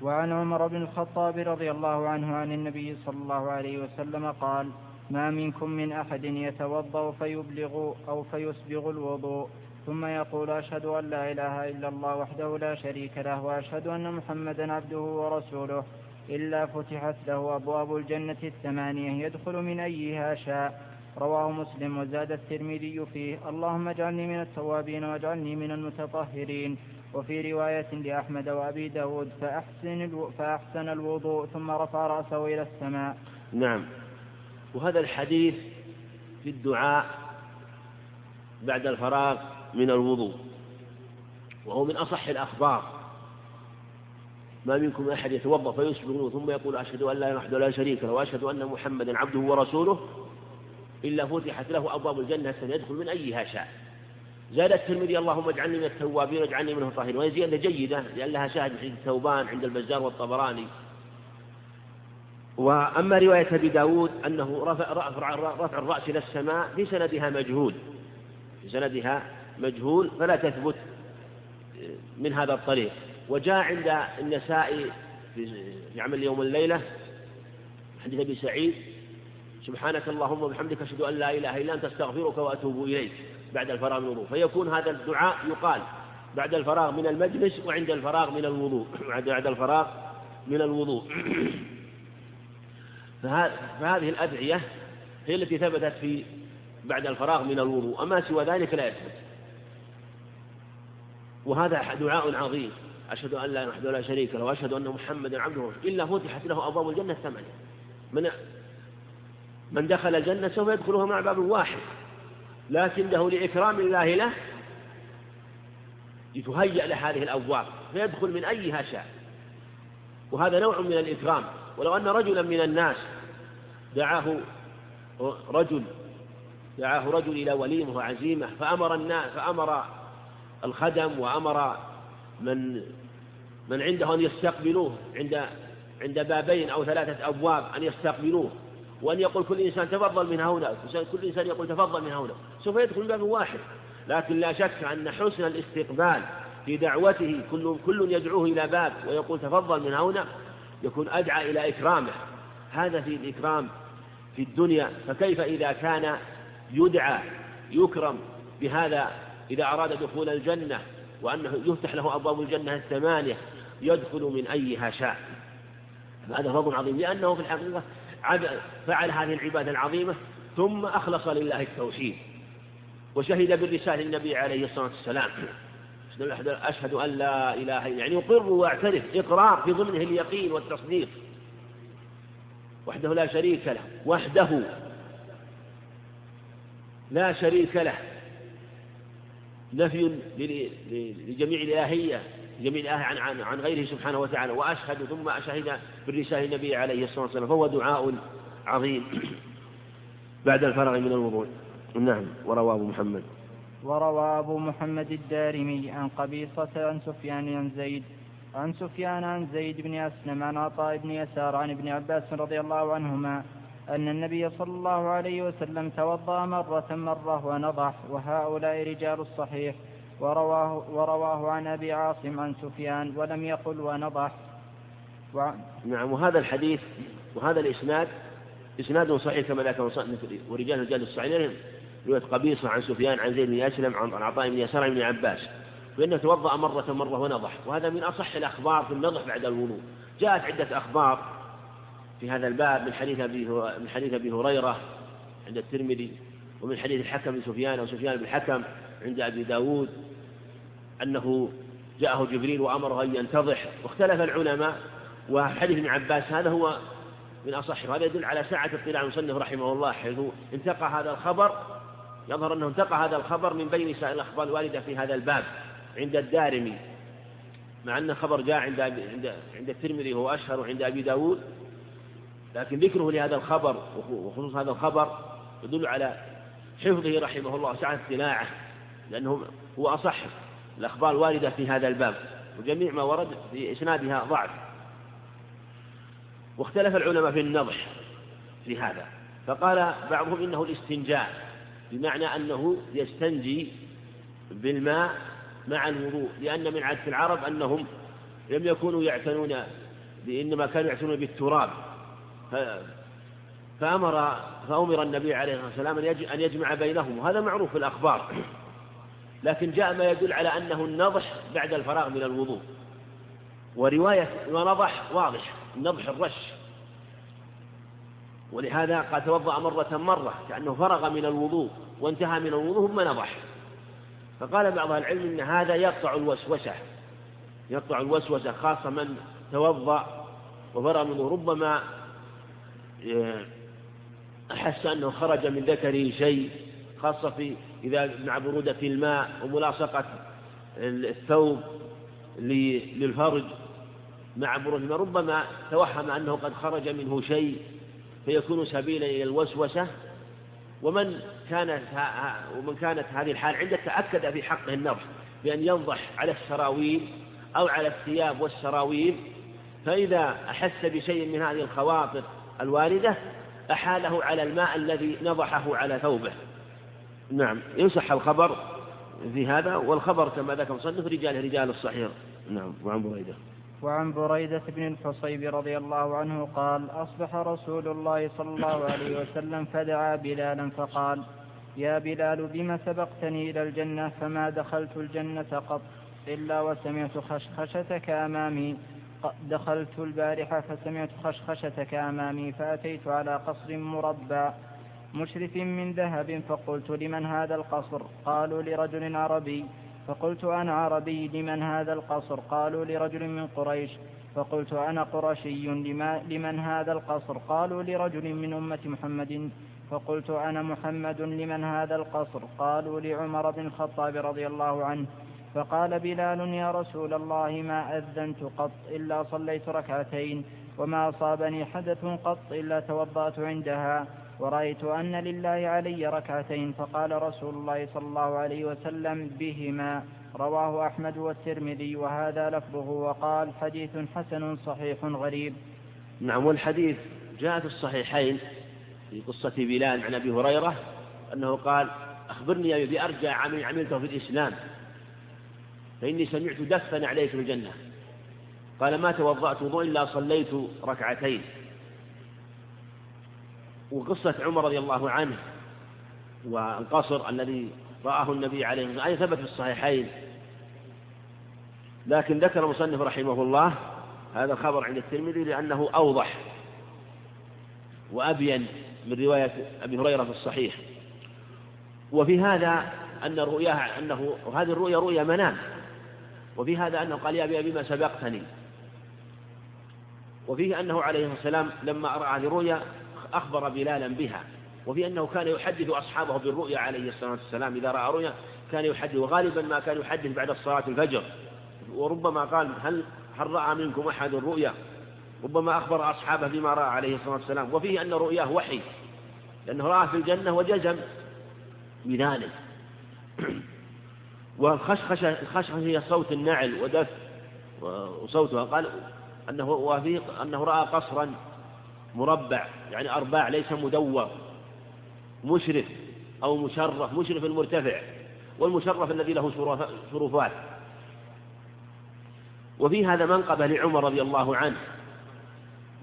وعن عمر بن الخطاب رضي الله عنه عن النبي صلى الله عليه وسلم قال ما منكم من أحد يتوضأ فيبلغ أو فيسبغ الوضوء ثم يقول أشهد أن لا إله إلا الله وحده لا شريك له وأشهد أن محمدا عبده ورسوله. إلا فتحت له أبواب الجنة الثمانية يدخل من أيها شاء. رواه مسلم وزاد الترمذي فيه. اللهم اجعلني من التوابين واجعلني من المتطهرين. وفي رواية لأحمد وأبي داود فأحسن, فأحسن الوضوء ثم رفع رأسه إلى السماء. نعم. وهذا الحديث في الدعاء بعد الفراغ من الوضوء وهو من أصح الأخبار. ما منكم أحد يتوضأ فيسبغ ثم يقول أشهد أن لا إله ولا شريك له وأشهد أن محمدا عبده ورسوله إلا فتحت له أبواب الجنة يدخل من أيها شاء. زاد الترمذي اللهم اجعلني من التوابين واجعلني منه الطاهرين. وهي زيادة جيدة لأن لها شاهد في الثوبان عند البزار والطبراني. وأما رواية أبي داود أنه رفع, رفع, رفع الرأس إلى السماء في سندها مجهول. في سندها مجهول فلا تثبت من هذا الطريق. وجاء عند النسائي في عمل يوم الليلة حديث أبي سعيد سبحانك اللهم وبحمدك أشهد أن لا إله إلا أنت أستغفرك وأتوب إليك بعد الفراغ من الوضوء. فيكون هذا الدعاء يقال بعد الفراغ من المجلس وعند الفراغ من الوضوء. بعد الفراغ من الوضوء. فهذه الأدعية هي التي ثبتت في بعد الفراغ من الوضوء. أما سوى ذلك لا يثبت. وهذا دعاء عظيم. أشهد أن لا إله ولا شريك له وأشهد أن محمدا عبده إلا فتحت له أبواب الجنة الثمانية من من دخل الجنة سوف يدخلها مع باب واحد. لكنه لإكرام الله له يتهيأ له هذه الأبواب. فيدخل من أيها شاء. وهذا نوع من الإكرام. ولو أن رجلا من الناس دعاه رجل دعاه رجل إلى وليمة وعزيمة فأمر الناس فأمر الخدم وأمر من من عنده أن يستقبلوه عند عند بابين أو ثلاثة أبواب أن يستقبلوه. وأن يقول كل إنسان تفضل من هنا كل إنسان يقول تفضل من هنا. سوف يدخل باب واحد. لكن لا شك أن حسن الاستقبال في دعوته كل كل يدعوه إلى باب ويقول تفضل من هنا يكون أدعى إلى إكرامه. هذا في الإكرام في الدنيا. فكيف إذا كان يدعى يكرم بهذا إذا أراد دخول الجنة؟ وأنه يفتح له أبواب الجنة الثمانية يدخل من أيها شاء. هذا فضل عظيم لأنه في الحقيقة فعل هذه العبادة العظيمة ثم أخلص لله التوحيد وشهد بالرسالة للنبي عليه الصلاة والسلام. أشهد أن لا إله إلا يعني يقر ويعترف إقرار في ضمنه اليقين والتصديق. وحده لا شريك له وحده لا شريك له. نفي لجميع الإلهية جميع الآية عن, عن, عن غيره سبحانه وتعالى. وأشهد ثم أشهد بالرسالة النبي عليه الصلاة والسلام. فهو دعاء عظيم. بعد الفرغ من الوضوء. نعم ورواه محمد. وروى أبو محمد الدارمي عن قبيصة عن سفيان عن زيد عن سفيان عن زيد بن أسلم عن عطاء بن يسار عن ابن عباس رضي الله عنهما أن النبي صلى الله عليه وسلم توضأ مرة مرة ونضح وهؤلاء رجال الصحيح. ورواه, ورواه عن أبي عاصم عن سفيان ولم يقل ونضح. نعم وهذا الحديث وهذا الإسناد إسناد صحيح كما ذكر ورجال رجال الصحيحين رواية قبيصة عن سفيان عن زيد بن أسلم عن عطاء بن يسار بن عباس. فإنه توضأ مرة مرة ونضح. وهذا من أصح الأخبار في النضح بعد الوضوء. جاءت عدة أخبار في هذا الباب من حديث أبي من حديث أبي هريرة عند الترمذي ومن حديث الحكم بن سفيان أو سفيان بن الحكم عند أبي داود أنه جاءه جبريل وأمره أن ينتضح واختلف العلماء وحديث ابن عباس هذا هو من أصح وهذا يدل على ساعة اطلاع المصنف رحمه الله حيث انتقى هذا الخبر يظهر أنه انتقى هذا الخبر من بين سائر الأخبار الواردة في هذا الباب عند الدارمي مع أن الخبر جاء عند عند عند الترمذي وهو أشهر عند أبي داود. لكن ذكره لهذا الخبر وخصوص هذا الخبر يدل على حفظه رحمه الله وسعة اطلاعه لأنه هو أصح الأخبار الواردة في هذا الباب وجميع ما ورد في إسنادها ضعف. واختلف العلماء في النضح في هذا فقال بعضهم إنه الاستنجاء بمعنى أنه يستنجي بالماء مع الوضوء لأن من عادة العرب أنهم لم يكونوا يعتنون إنما كانوا يعتنون بالتراب. فأمر فأمر النبي عليه الصلاة والسلام أن يجمع بينهم وهذا معروف في الأخبار. لكن جاء ما يدل على أنه النضح بعد الفراغ من الوضوء. ورواية ونضح واضح النضح الرش. ولهذا قال توضأ مرة مرة كأنه فرغ من الوضوء وانتهى من الوضوء ثم نضح. فقال بعض العلم إن هذا يقطع الوسوسة يقطع الوسوسة خاصة من توضأ وفرغ منه. ربما أحس أنه خرج من ذكره شيء خاصة في إذا مع برودة الماء وملاصقة الثوب للفرج مع برودة الماء ربما توهم أنه قد خرج منه شيء فيكون سبيلا إلى الوسوسة. ومن كانت ومن كانت هذه الحال عنده تأكد في حقه النفس بأن ينضح على السراويل أو على الثياب والسراويل فإذا أحس بشيء من هذه الخواطر الواردة أحاله على الماء الذي نضحه على ثوبه. نعم يصح الخبر في هذا والخبر كما ذكر مصنف رجال رجال الصحيح. نعم وعن بريدة. وعن بريدة بن الحصيب رضي الله عنه قال أصبح رسول الله صلى الله عليه وسلم فدعا بلالا فقال يا بلال بما سبقتني إلى الجنة؟ فما دخلت الجنة قط إلا وسمعت خشخشتك أمامي. دخلت البارحة فسمعت خشخشتك أمامي فأتيت على قصر مربع مشرف من ذهب فقلت لمن هذا القصر؟ قالوا لرجل عربي. فقلت أنا عربي لمن هذا القصر؟ قالوا لرجل من قريش. فقلت أنا قرشي لمن هذا القصر؟ قالوا لرجل من أمة محمد. فقلت أنا محمد لمن هذا القصر؟ قالوا لعمر بن الخطاب رضي الله عنه. فقال بلال يا رسول الله ما أذنت قط إلا صليت ركعتين وما أصابني حدث قط إلا توضأت عندها ورأيت أن لله علي ركعتين. فقال رسول الله صلى الله عليه وسلم بهما رواه أحمد والترمذي وهذا لفظه وقال حديث حسن صحيح غريب. نعم والحديث جاء في الصحيحين في قصة بلال عن أبي هريرة أنه قال أخبرني بأرجى عمل عملته في الإسلام. فإني سمعت دفا عليه في الجنة. قال ما توضأت وضوء إلا صليت ركعتين. وقصة عمر رضي الله عنه والقصر الذي رآه النبي عليه الصلاة والسلام ثبت في الصحيحين. لكن ذكر المصنف رحمه الله هذا الخبر عند الترمذي لأنه أوضح وأبين من رواية أبي هريرة في الصحيح. وفي هذا أن رؤياه أنه هذه الرؤيا رؤيا منام. وفي هذا أنه قال يا أبي بما سبقتني. وفيه أنه عليه الصلاة والسلام لما رأى هذه الرؤيا أخبر بلالا بها. وفي أنه كان يحدث أصحابه بالرؤيا عليه الصلاة والسلام. إذا رأى رؤيا كان يحدث وغالبا ما كان يحدث بعد صلاة الفجر. وربما قال هل هل رأى منكم أحد الرؤيا؟ ربما أخبر أصحابه بما رأى عليه الصلاة والسلام. وفيه أن رؤياه وحي لأنه رأى في الجنة وجزم بذلك والخشخشة الخشخشة هي صوت النعل ودف وصوتها قال أنه وفيه أنه رأى قصرا مربع يعني أرباع ليس مدور مشرف أو مشرف مشرف المرتفع والمشرف الذي له شرفات. وفي هذا منقبة لعمر رضي الله عنه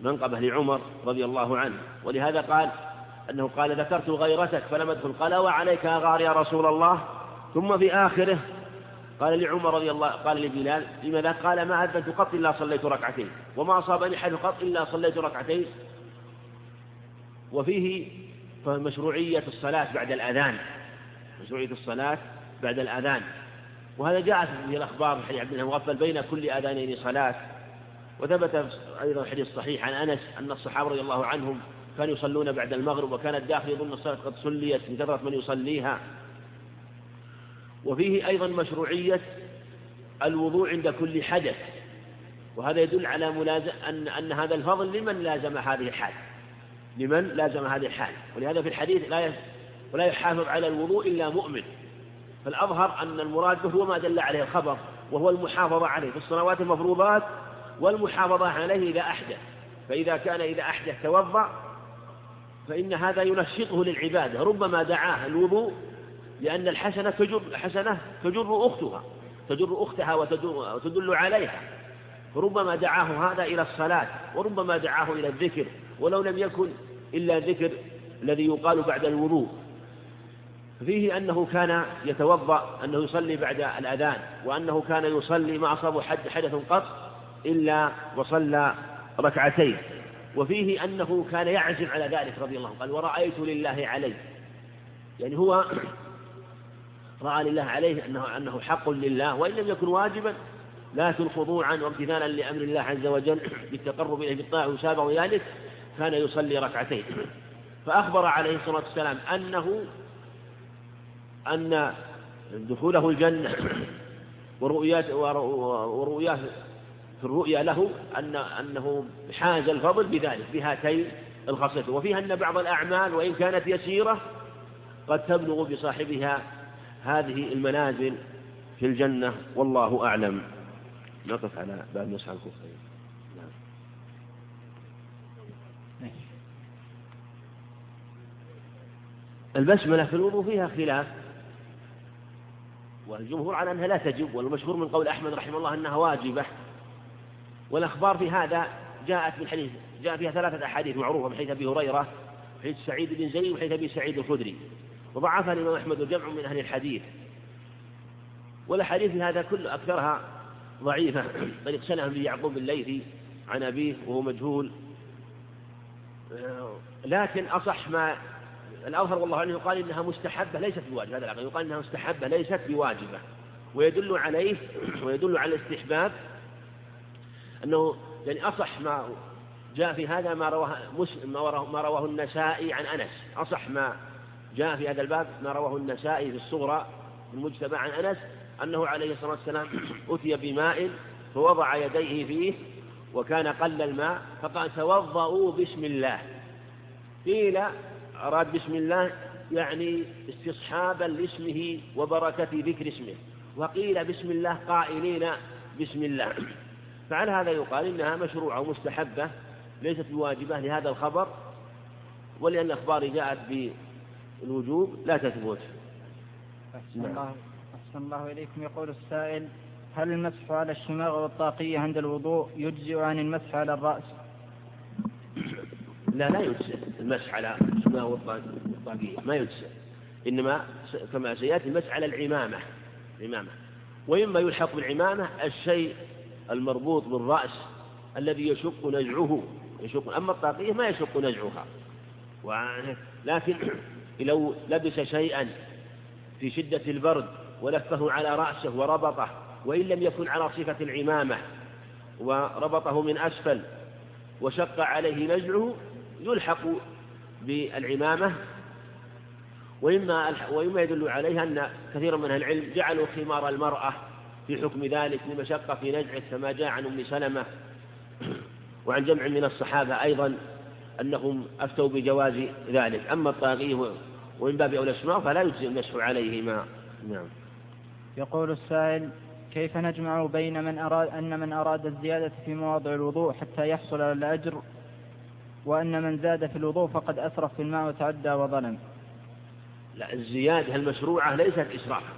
منقبة لعمر رضي الله عنه ولهذا قال أنه قال ذكرت غيرتك فلم أدخل قال وعليك أغار يا رسول الله ثم في آخره قال لعمر رضي الله قال لبلال لماذا؟ قال ما أذنت قط إلا صليت ركعتين وما أصابني حد قط إلا صليت ركعتين. وفيه مشروعية الصلاة بعد الأذان مشروعية الصلاة بعد الأذان. وهذا جاء في الأخبار في حديث عبد الله مغفل بين كل أذانين صلاة. وثبت أيضا حديث صحيح عن أنس أن الصحابة رضي الله عنهم كانوا يصلون بعد المغرب وكان الداخل يظن الصلاة قد صليت من كثرة من يصليها. وفيه أيضا مشروعية الوضوء عند كل حدث وهذا يدل على ملازم أن أن هذا الفضل لمن لازم هذه الحال؟ لمن لازم هذه الحال؟ ولهذا في الحديث لا ولا يحافظ على الوضوء إلا مؤمن. فالأظهر أن المراد به هو ما دل عليه الخبر وهو المحافظة عليه. في الصلوات المفروضات والمحافظة عليه إذا أحدث. فإذا كان إذا أحدث توضأ فإن هذا ينشطه للعبادة. ربما دعاه الوضوء لأن الحسنة تجر حسنة تجر أختها تجر أختها وتدل عليها. فربما دعاه هذا إلى الصلاة وربما دعاه إلى الذكر ولو لم يكن إلا ذكر الذي يقال بعد الوضوء. فيه أنه كان يتوضأ أنه يصلي بعد الأذان وأنه كان يصلي ما أصابه حد حدث قط إلا وصلى ركعتين. وفيه أنه كان يعزم على ذلك رضي الله عنه قال ورأيت لله عليه يعني هو رأى لله عليه أنه, أنه حق لله وإن لم يكن واجبا لكن خضوعا وامتثالا لأمر الله عز وجل بالتقرب إليه بالطاعة ويسابق ذلك كان يصلي ركعتين. فأخبر عليه الصلاة والسلام أنه أن دخوله الجنة ورؤيات ورؤياه في الرؤيا له أن أنه حاز الفضل بذلك بهاتين الخصلتين وفيها أن بعض الأعمال وإن كانت يسيرة قد تبلغ بصاحبها هذه المنازل في الجنة والله أعلم. نقف على باب مسح الكفين نعم. البسملة في الوضوء فيها خلاف. والجمهور على أنها لا تجب والمشهور من قول أحمد رحمه الله أنها واجبة. والأخبار في هذا جاءت من حديث جاء فيها ثلاثة أحاديث معروفة من حديث أبي هريرة حديث سعيد بن زيد وحديث أبي سعيد الخدري. وضعفها الإمام أحمد وجمع من أهل الحديث. والأحاديث هذا كل أكثرها ضعيفة. بل اقسنها به يعقوب الليثي عن أبيه وهو مجهول. لكن أصح ما الأظهر والله عنه يقال إنها مستحبة ليست بواجبة. هذا يقال إنها مستحبة ليست بواجبة. ويدل عليه ويدل على الاستحباب أنه يعني أصح ما جاء في هذا ما رواه ما رواه النسائي عن أنس. أصح ما جاء في هذا الباب ما رواه النسائي في الصغرى المجتمع عن أنس أنه عليه الصلاة والسلام أتي بماء فوضع يديه فيه وكان قل الماء فقال توضؤوا بسم الله. قيل أراد بسم الله يعني استصحابا لاسمه وبركة ذكر اسمه. وقيل بسم الله قائلين بسم الله. فعلى هذا يقال إنها مشروعة ومستحبة ليست بواجبة لهذا الخبر ولأن الأخبار جاءت بالوجوب لا تثبت. أحسن نعم. الله أحسن الله إليكم. يقول السائل هل المسح على الشماغ والطاقية عند الوضوء يجزئ عن المسح على الرأس؟ لا لا يجزئ. المسح على الشماغ والطاقية ما يجزئ. إنما كما سيأتي المسح على العمامة. العمامة وإما يلحق بالعمامة الشيء المربوط بالرأس الذي يشق نزعه يشق أما الطاقية ما يشق نزعها لكن لو لبس شيئا في شدة البرد ولفه على رأسه وربطه وإن لم يكن على صفة العمامة وربطه من أسفل وشق عليه نزعه يلحق بالعمامة. وإما وإما يدل عليها أن كثيرا من العلم جعلوا خمار المرأة في حكم ذلك لمشقة في نزعه كما جاء عن أم سلمة وعن جمع من الصحابة أيضا. أنهم أفتوا بجواز ذلك. أما الطاغية ومن باب أولى الشماغ فلا يجزي المسح عليهما. نعم. يقول السائل كيف نجمع بين من أراد أن من أراد الزيادة في مواضع الوضوء حتى يحصل على الأجر وأن من زاد في الوضوء فقد أسرف في الماء وتعدى وظلم؟ لا الزيادة المشروعة ليست إسرافا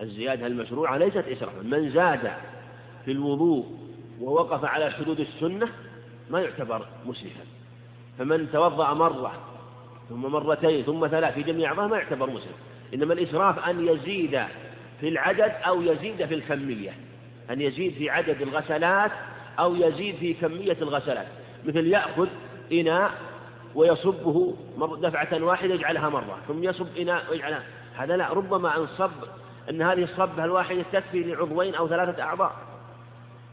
الزيادة المشروعة ليست إسرافا من زاد في الوضوء ووقف على حدود السنة ما يعتبر مسرفا. فمن توضأ مرة ثم مرتين ثم ثلاث في جميع أعضاء ما يعتبر مسرف إنما الإسراف أن يزيد في العدد أو يزيد في الكمية. أن يزيد في عدد الغسلات أو يزيد في كمية الغسلات. مثل يأخذ إناء ويصبه دفعة واحدة يجعلها مرة ثم يصب إناء ويجعلها. هذا لا ربما أن صب أن هذه الصبة الواحدة تكفي لعضوين أو ثلاثة أعضاء.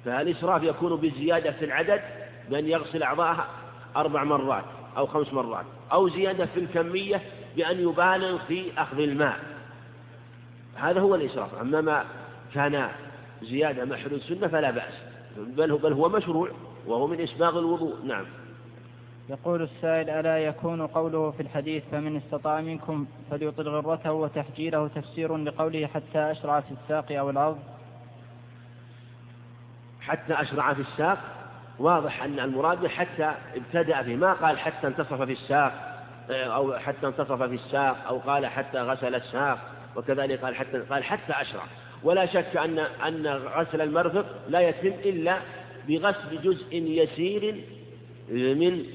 فالإسراف يكون بزيادة في العدد بأن يغسل أعضاءها. أربع مرات أو خمس مرات أو زيادة في الكمية بأن يبالغ في أخذ الماء. هذا هو الإسراف. أما ما كان زيادة حدود السنة فلا بأس. بل هو, بل هو مشروع وهو من إسباغ الوضوء. نعم. يقول السائل ألا يكون قوله في الحديث فمن استطاع منكم فليطل غرته وتحجيره تفسير لقوله حتى أشرع في الساق أو العرض حتى أشرع في الساق؟ واضح أن المراد حتى ابتدأ فيه ما قال حتى انتصف في الساق أو حتى انتصف في الساق أو قال حتى غسل الساق وكذلك قال حتى قال حتى أشرع. ولا شك أن أن غسل المرفق لا يتم إلا بغسل جزء يسير من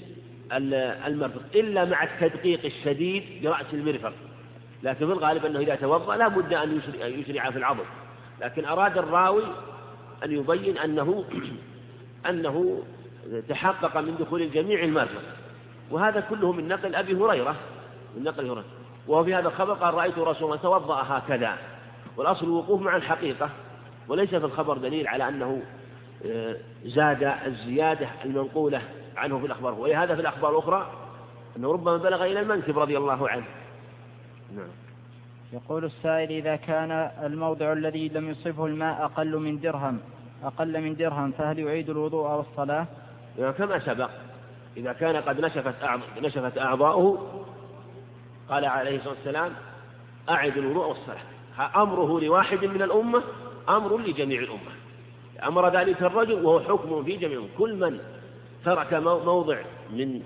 المرفق إلا مع التدقيق الشديد برأس المرفق. لكن في الغالب أنه إذا توضأ لا بد أن يشرع في العضد لكن أراد الراوي أن يبين أنه أنه تحقق من دخول الجميع المرفق وهذا كله من نقل أبي هريرة من نقل هريرة. وهو في هذا الخبر قال رأيت رسول الله توضأ هكذا. والأصل الوقوف مع الحقيقة. وليس في الخبر دليل على أنه آه، زاد الزيادة المنقولة عنه في الأخبار. ولهذا في الأخبار الأخرى أنه ربما بلغ إلى المنكب رضي الله عنه. نعم. يقول السائل إذا كان الموضع الذي لم يصفه الماء أقل من درهم أقل من درهم فهل يعيد الوضوء أو الصلاة؟ كما سبق إذا كان قد نشفت نشفت أعضاؤه قال عليه الصلاة والسلام أعد الوضوء والصلاة. أمره لواحد من الأمة أمر لجميع الأمة. أمر ذلك الرجل وهو حكم في جميع كل من ترك موضع من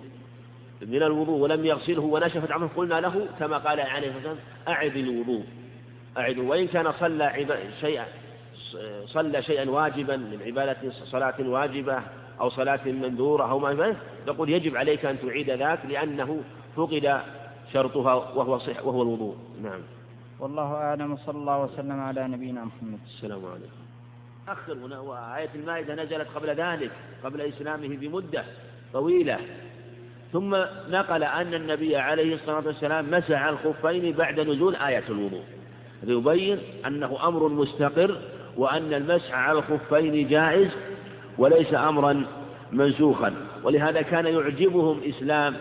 من الوضوء ولم يغسله ونشفت عظمه قلنا له كما قال عليه الصلاة والسلام أعد الوضوء. أعد وإن كان صلى شيئا صلى شيئا واجبا من عبادة صلاة واجبة أو صلاة مندورة أو ما نقول يجب عليك أن تعيد ذاك لأنه فقد شرطها وهو صح وهو الوضوء. نعم. والله أعلم وصلى الله وسلم على نبينا محمد. السلام عليكم. أخر هنا وآية المائدة نزلت قبل ذلك قبل إسلامه بمدة طويلة. ثم نقل أن النبي عليه الصلاة والسلام مسح الخفين بعد نزول آية الوضوء. يبين أنه أمر مستقر وأن المسح على الخفين جائز وليس أمرا منسوخا. ولهذا كان يعجبهم إسلام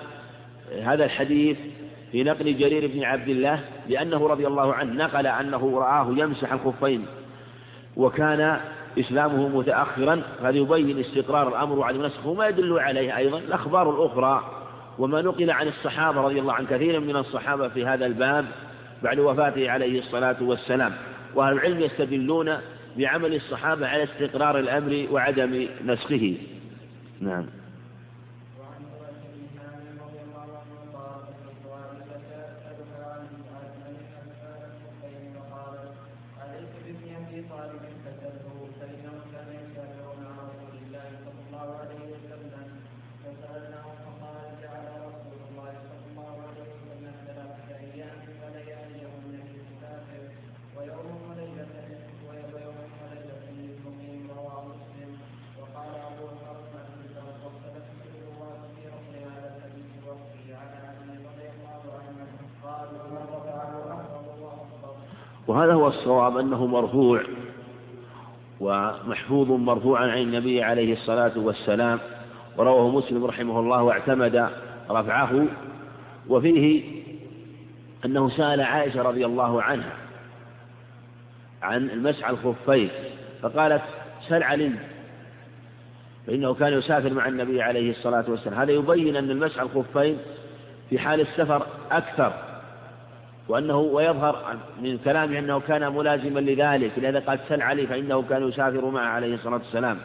هذا الحديث في نقل جرير بن عبد الله لأنه رضي الله عنه نقل أنه رآه يمسح الخفين وكان إسلامه متأخرا هذا يبين استقرار الأمر وعدم نسخه وما يدل عليه أيضا الأخبار الأخرى. وما نقل عن الصحابة رضي الله عن كثير من الصحابة في هذا الباب بعد وفاته عليه الصلاة والسلام. وأهل العلم يستدلون بعمل الصحابة على استقرار الأمر وعدم نسخه. نعم. هو الصواب أنه مرفوع ومحفوظ مرفوعا عن النبي عليه الصلاة والسلام ورواه مسلم رحمه الله واعتمد رفعه وفيه أنه سأل عائشة رضي الله عنها عن المسح الخفين فقالت سل علي. فإنه كان يسافر مع النبي عليه الصلاة والسلام. هذا يبين أن المسح الخفين في حال السفر أكثر. وأنه ويظهر من كلامه أنه كان ملازما لذلك لهذا قال سل علي فإنه كان يسافر معه عليه الصلاة والسلام.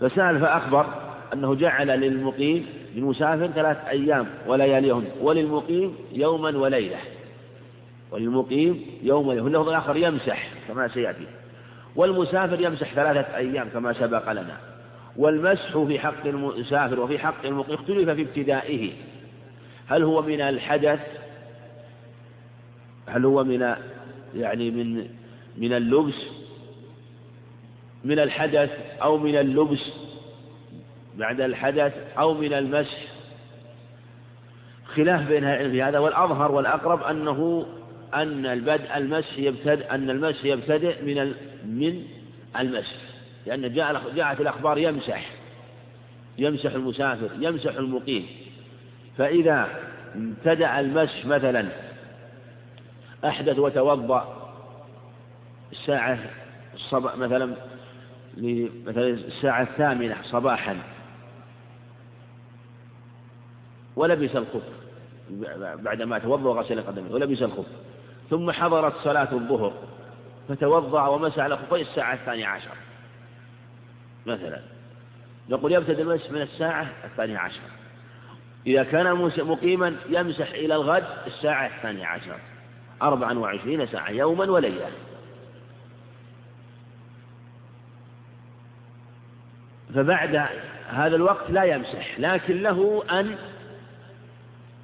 فسأل فأخبر أنه جعل للمقيم للمسافر ثلاث أيام ولياليهم وللمقيم يوما وليلة. وللمقيم يوم وليلة واللفظ الآخر يمسح كما سيأتي. والمسافر يمسح ثلاثة أيام كما سبق لنا. والمسح في حق المسافر وفي حق المقيم اختلف في ابتدائه. هل هو من الحدث هل هو من يعني من من اللبس من الحدث أو من اللبس بعد الحدث أو من المسح خلاف بين في هذا والأظهر والأقرب أنه أن البدء المسح يبتدئ أن المسح يبتدئ من من المسح لأن جاء جاءت الأخبار يمسح. يمسح المسافر يمسح المقيم. فإذا ابتدأ المسح مثلا أحدث وتوضأ الساعة الصباح مثلا مثلا الساعة الثامنة صباحا. ولبس الخف. بعدما توضأ وغسل قدمه ولبس الخف. ثم حضرت صلاة الظهر. فتوضأ ومسح على خفيه الساعة الثانية عشر. مثلا. نقول يبتدئ المسح من الساعة الثانية عشر. إذا كان مقيما يمسح إلى الغد الساعة الثانية عشر. أربعا وعشرين ساعة يوما وليلة فبعد هذا الوقت لا يمسح لكن له أن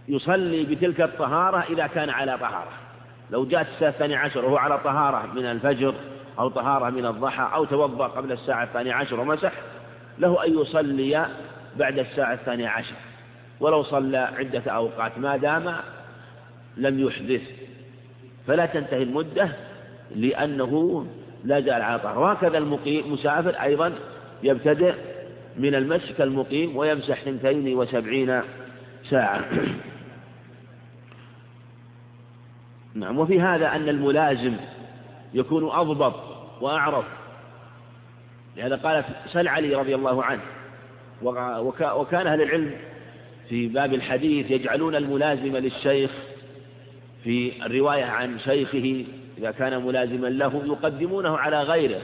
يصلي بتلك الطهارة إذا كان على طهارة. لو جاءت الساعة الثانية عشر وهو على طهارة من الفجر أو طهارة من الضحى أو توضأ قبل الساعة الثانية عشر ومسح له أن يصلي بعد الساعة الثانية عشر. ولو صلى عدة أوقات ما دام لم يحدث فلا تنتهي المدة لأنه لا على طهر وهكذا المقيم مسافر أيضا يبتدئ من المسك المقيم ويمسح اثنتين وسبعين ساعة. نعم وفي هذا أن الملازم يكون أضبط وأعرف. لهذا قال سل علي رضي الله عنه وكان أهل العلم في باب الحديث يجعلون الملازم للشيخ في الرواية عن شيخه إذا كان ملازما له يقدمونه على غيره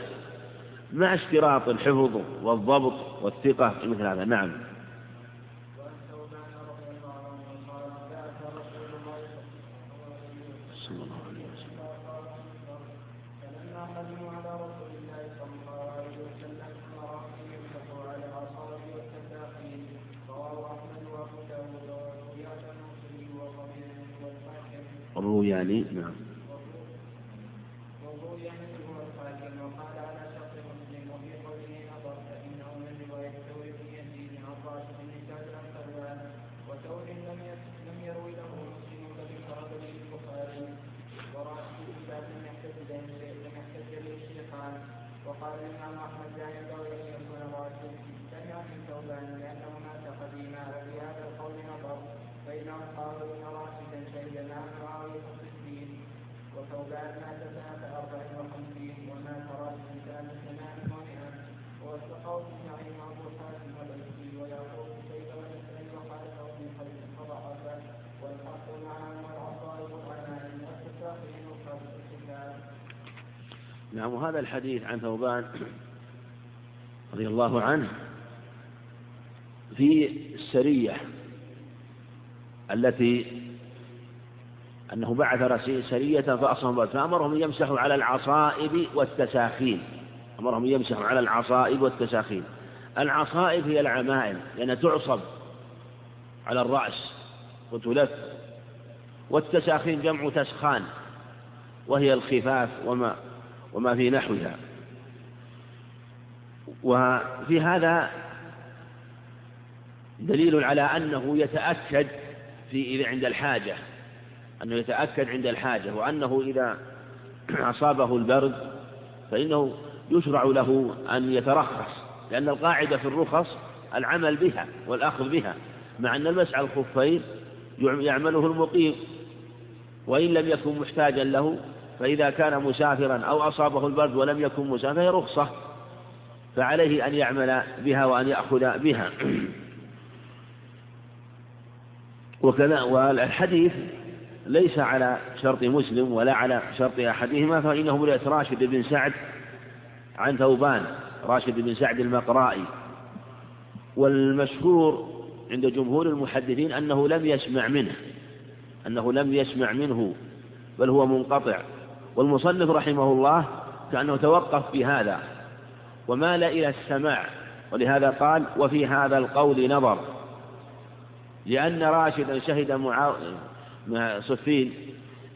مع اشتراط الحفظ والضبط والثقة في مثل هذا. نعم. وهذا الحديث عن ثوبان رضي الله عنه في السرية التي أنه بعث سرية فأصهم فأمرهم يمسحوا على العصائب والتساخين. أمرهم يمسحوا على العصائب والتساخين. العصائب هي العمائم لأنها تعصب على الرأس وتلف. والتساخين جمع تسخان وهي الخفاف وما وما في نحوها. وفي هذا دليل على أنه يتأكد في إذا عند الحاجة أنه يتأكد عند الحاجة وأنه إذا أصابه البرد فإنه يشرع له أن يترخص لأن القاعدة في الرخص العمل بها والأخذ بها مع أن المسح على الخفين يعمله المقيم وإن لم يكن محتاجا له فإذا كان مسافرا أو أصابه البرد ولم يكن مسافرا رخصة. فعليه أن يعمل بها وأن يأخذ بها. وكذا والحديث ليس على شرط مسلم ولا على شرط أحدهما فإنه من راشد بن سعد عن ثوبان راشد بن سعد المقرائي. والمشهور عند جمهور المحدثين أنه لم يسمع منه أنه لم يسمع منه بل هو منقطع. والمصنف رحمه الله كأنه توقف في هذا ومال إلى السماع ولهذا قال وفي هذا القول نظر لأن راشدا شهد. مع صفين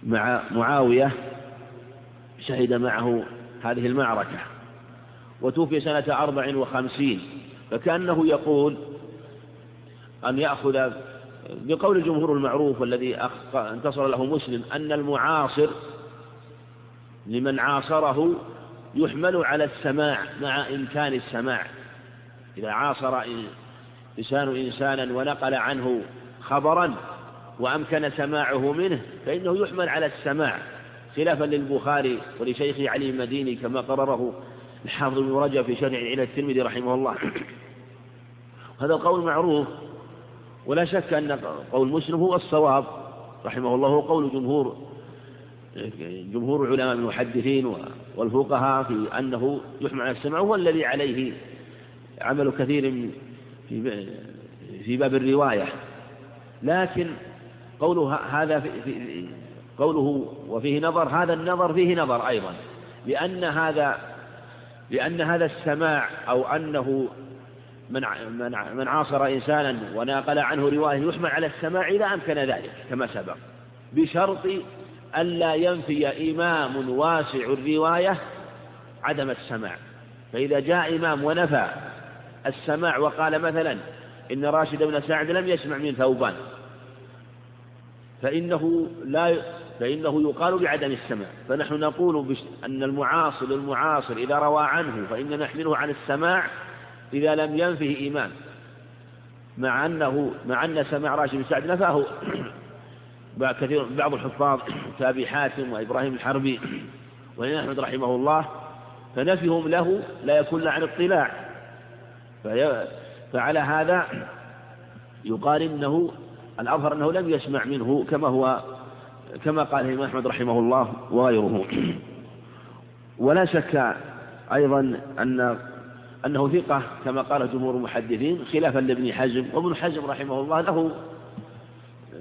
مع معاوية شهد معه هذه المعركة وتوفي سنة أربع وخمسين فكأنه يقول أن يأخذ بقول الجمهور المعروف والذي انتصر له مسلم أن المعاصر لمن عاصره يحمل على السماع مع إمكان السماع. إذا عاصر إنسان إنسانا ونقل عنه خبرا وأمكن سماعه منه فإنه يحمل على السماع. خلافا للبخاري ولشيخه علي المديني كما قرره الحافظ بن رجب في شرع إلى الترمذي رحمه الله. هذا القول معروف ولا شك أن قول مسلم هو الصواب. رحمه الله هو قول جمهور جمهور علماء المحدثين والفقهاء في أنه يحمل على السمع هو الذي عليه عمل كثير في في باب الرواية. لكن قوله هذا في قوله وفيه نظر هذا النظر فيه نظر أيضا لأن هذا لأن هذا السماع أو أنه من من عاصر إنسانا وناقل عنه رواية يحمل على السماع إذا أمكن ذلك كما سبق بشرط ألا ينفي إمام واسع الرواية عدم السماع. فإذا جاء إمام ونفى السماع وقال مثلا إن راشد بن سعد لم يسمع من ثوبان فإنه لا فإنه يقال بعدم السماع. فنحن نقول أن المعاصر المعاصر إذا روى عنه فإن نحمله عن السماع إذا لم ينفه إمام مع أنه مع أن سماع راشد بن سعد نفاه. كثير بعض الحفاظ كأبي حاتم وإبراهيم الحربي وإمام أحمد رحمه الله فنفيهم له لا يكون عن اطلاع. فعلى هذا يقال إنه الأظهر أنه لم يسمع منه كما هو كما قال الإمام أحمد رحمه الله وغيره. ولا شك أيضا أن أنه ثقة كما قال جمهور المحدثين خلافا لابن حزم وابن حزم رحمه الله له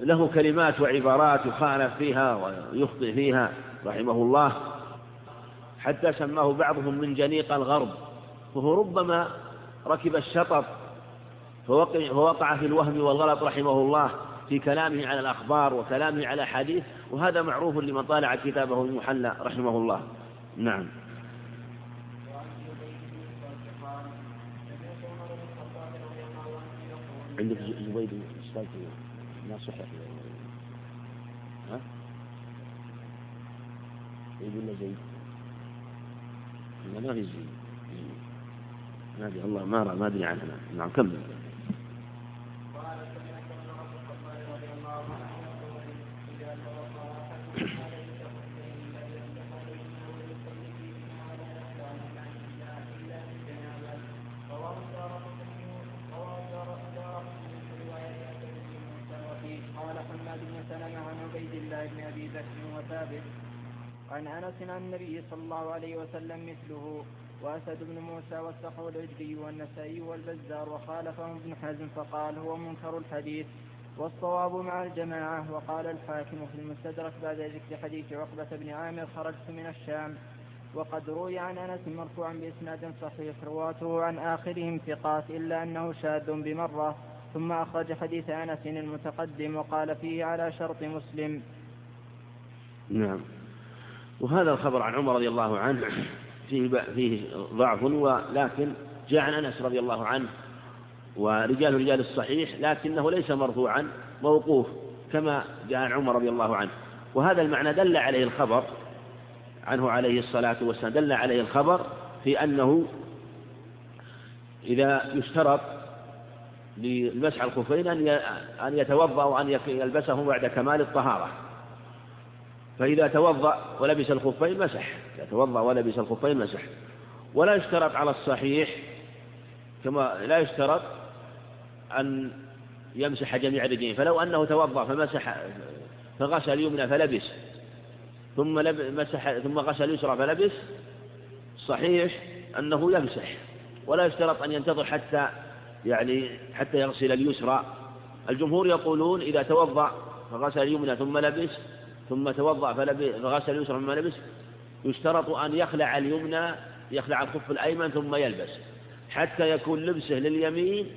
له كلمات وعبارات يخالف فيها ويخطئ فيها رحمه الله. حتى سماه بعضهم من جنيق الغرب. فهو ربما ركب الشطط فوقع في الوهم والغلط رحمه الله في كلامه على الأخبار وكلامه على حديث وهذا معروف لمن طالع كتابه المحلى رحمه الله. نعم. عندك زبيد ما صحح ها؟ يقول له زيد. ما في زيد. ما ادري الله ما ما أدري عنها نعم كمل عن انس عن النبي صلى الله عليه وسلم مثله وأسد بن موسى والسخو العجلي والنسائي والبزار وخالفهم ابن حزم فقال هو منكر الحديث. والصواب مع الجماعة وقال الحاكم في المستدرك بعد ذكر حديث عقبة بن عامر خرجت من الشام. وقد روي عن أنس مرفوعا بإسناد صحيح رواته عن آخرهم ثقات إلا أنه شاذ بمرة. ثم أخرج حديث أنس المتقدم وقال فيه على شرط مسلم. نعم. وهذا الخبر عن عمر رضي الله عنه فيه فيه ضعف ولكن جاء عن أنس رضي الله عنه ورجال رجال الصحيح لكنه ليس مرفوعا موقوف كما جاء عن عمر رضي الله عنه. وهذا المعنى دل عليه الخبر عنه عليه الصلاة والسلام دل عليه الخبر في أنه إذا يشترط لمسح الخفين أن يتوضأ وأن يلبسه بعد كمال الطهارة. فإذا توضأ ولبس الخفين مسح. إذا توضأ ولبس الخفين مسح. ولا يشترط على الصحيح كما لا يشترط أن يمسح جميع الرجلين فلو أنه توضأ فمسح فغسل اليمنى فلبس. ثم مسح ثم غسل اليسرى فلبس. صحيح أنه يمسح. ولا يشترط أن ينتظر حتى يعني حتى يغسل اليسرى. الجمهور يقولون إذا توضأ فغسل اليمنى ثم لبس. ثم توضأ فغسل اليسرى ثم لبس يشترط أن يخلع اليمنى يخلع الخف الأيمن ثم يلبس حتى يكون لبسه لليمين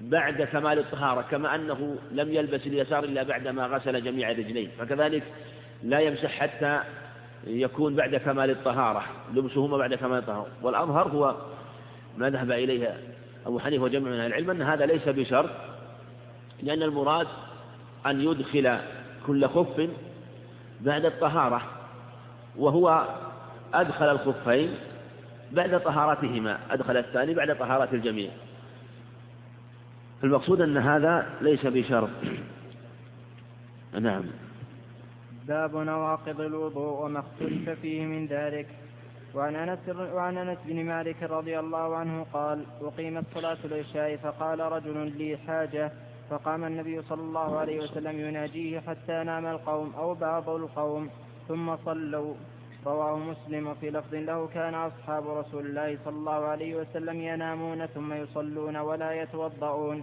بعد كمال الطهارة كما أنه لم يلبس اليسار إلا بعدما غسل جميع الرجلين فكذلك لا يمسح حتى يكون بعد كمال الطهارة لبسهما بعد كمال الطهارة. والأظهر هو ما ذهب إليه أبو حنيفة وجمع من العلم أن هذا ليس بشرط لأن المراد أن يدخل كل خف بعد الطهارة وهو أدخل الخفين بعد طهارتهما أدخل الثاني بعد طهارة الجميع. المقصود أن هذا ليس بشرط. نعم. باب نواقض الوضوء وما اختلف فيه من ذلك. وعن أنس وعن أنس بن مالك رضي الله عنه قال أقيمت صلاة العشاء فقال رجل لي حاجة فقام النبي صلى الله عليه وسلم يناجيه حتى نام القوم أو بعض القوم ثم صلوا. رواه مسلم وفي لفظ له كان أصحاب رسول الله صلى الله عليه وسلم ينامون ثم يصلون ولا يتوضؤون.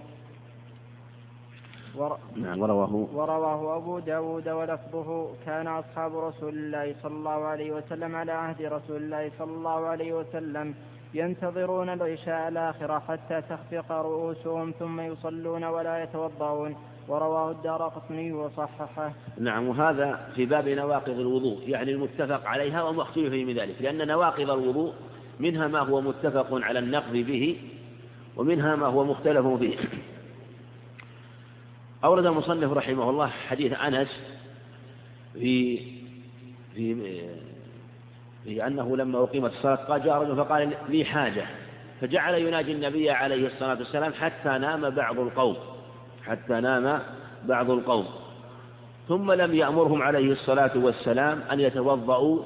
نعم ورواه. ورواه أبو داود ولفظه كان أصحاب رسول الله صلى الله عليه وسلم على عهد رسول الله صلى الله عليه وسلم. ينتظرون العشاء الآخرة حتى تخفق رؤوسهم ثم يصلون ولا يتوضؤون. ورواه الدار قطني وصححه. نعم وهذا في باب نواقض الوضوء يعني المتفق عليها وما اختلف من ذلك لأن نواقض الوضوء منها ما هو متفق على النقض به ومنها ما هو مختلف به. أورد المصنف رحمه الله حديث أنس في في في أنه لما أقيمت الصلاة قال جاء رجل فقال لي حاجة. فجعل يناجي النبي عليه الصلاة والسلام حتى نام بعض القوم حتى نام بعض القوم. ثم لم يأمرهم عليه الصلاة والسلام أن يتوضأوا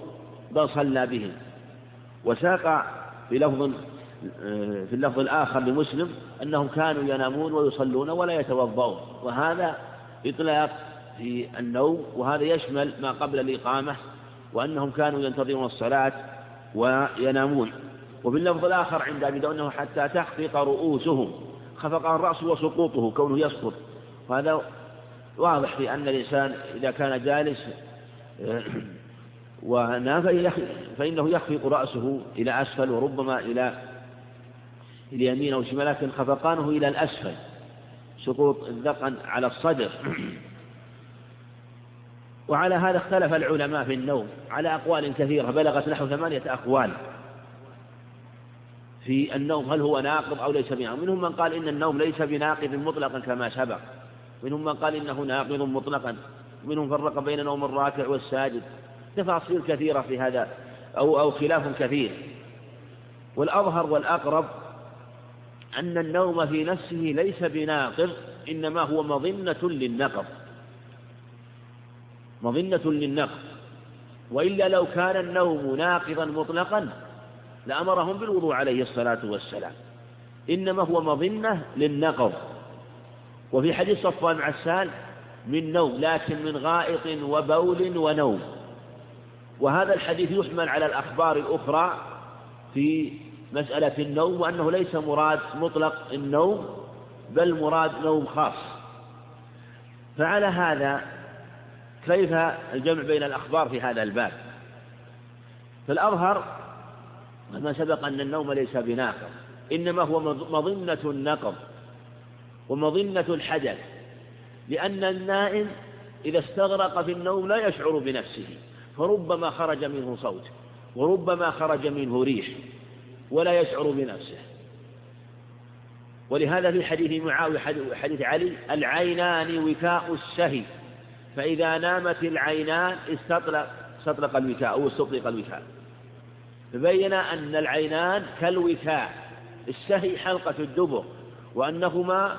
بل صلى بهم. وساق في لفظ في اللفظ الآخر لمسلم أنهم كانوا ينامون ويصلون ولا يتوضؤون. وهذا إطلاق في النوم وهذا يشمل ما قبل الإقامة وأنهم كانوا ينتظرون الصلاة وينامون. وفي اللفظ الآخر عند أبي أنه حتى تخفق رؤوسهم خفق الرأس وسقوطه كونه يسقط. وهذا واضح في أن الإنسان إذا كان جالس ونام فإنه يخفق رأسه إلى أسفل وربما إلى اليمين أو الشمال لكن خفقانه إلى الأسفل. سقوط الذقن على الصدر. وعلى هذا اختلف العلماء في النوم على أقوال كثيرة بلغت نحو ثمانية أقوال في النوم هل هو ناقض أو ليس بناقض؟ منهم من قال إن النوم ليس بناقض مطلقا كما سبق. منهم من قال إنه ناقض مطلقا. منهم فرق بين نوم الراكع والساجد. تفاصيل كثيرة في هذا أو أو خلاف كثير. والأظهر والأقرب أن النوم في نفسه ليس بناقض إنما هو مظنة للنقض. مظنة للنقض وإلا لو كان النوم ناقضا مطلقا لأمرهم بالوضوء عليه الصلاة والسلام. إنما هو مظنة للنقض. وفي حديث صفوان عسان من نوم لكن من غائط وبول ونوم. وهذا الحديث يحمل على الأخبار الأخرى في مسألة النوم وأنه ليس مراد مطلق النوم بل مراد نوم خاص. فعلى هذا كيف الجمع بين الأخبار في هذا الباب؟ فالأظهر ما سبق أن النوم ليس بناقض إنما هو مظنة النقض ومظنة الحدث لأن النائم إذا استغرق في النوم لا يشعر بنفسه فربما خرج منه صوت وربما خرج منه ريح ولا يشعر بنفسه. ولهذا في حديث معاوية حديث علي العينان وكاء السهي. فإذا نامت العينان استطلق استطلق الوكاء أو استطلق الوكاء فبين أن العينان كالوكاء السهي حلقة الدبر وأنهما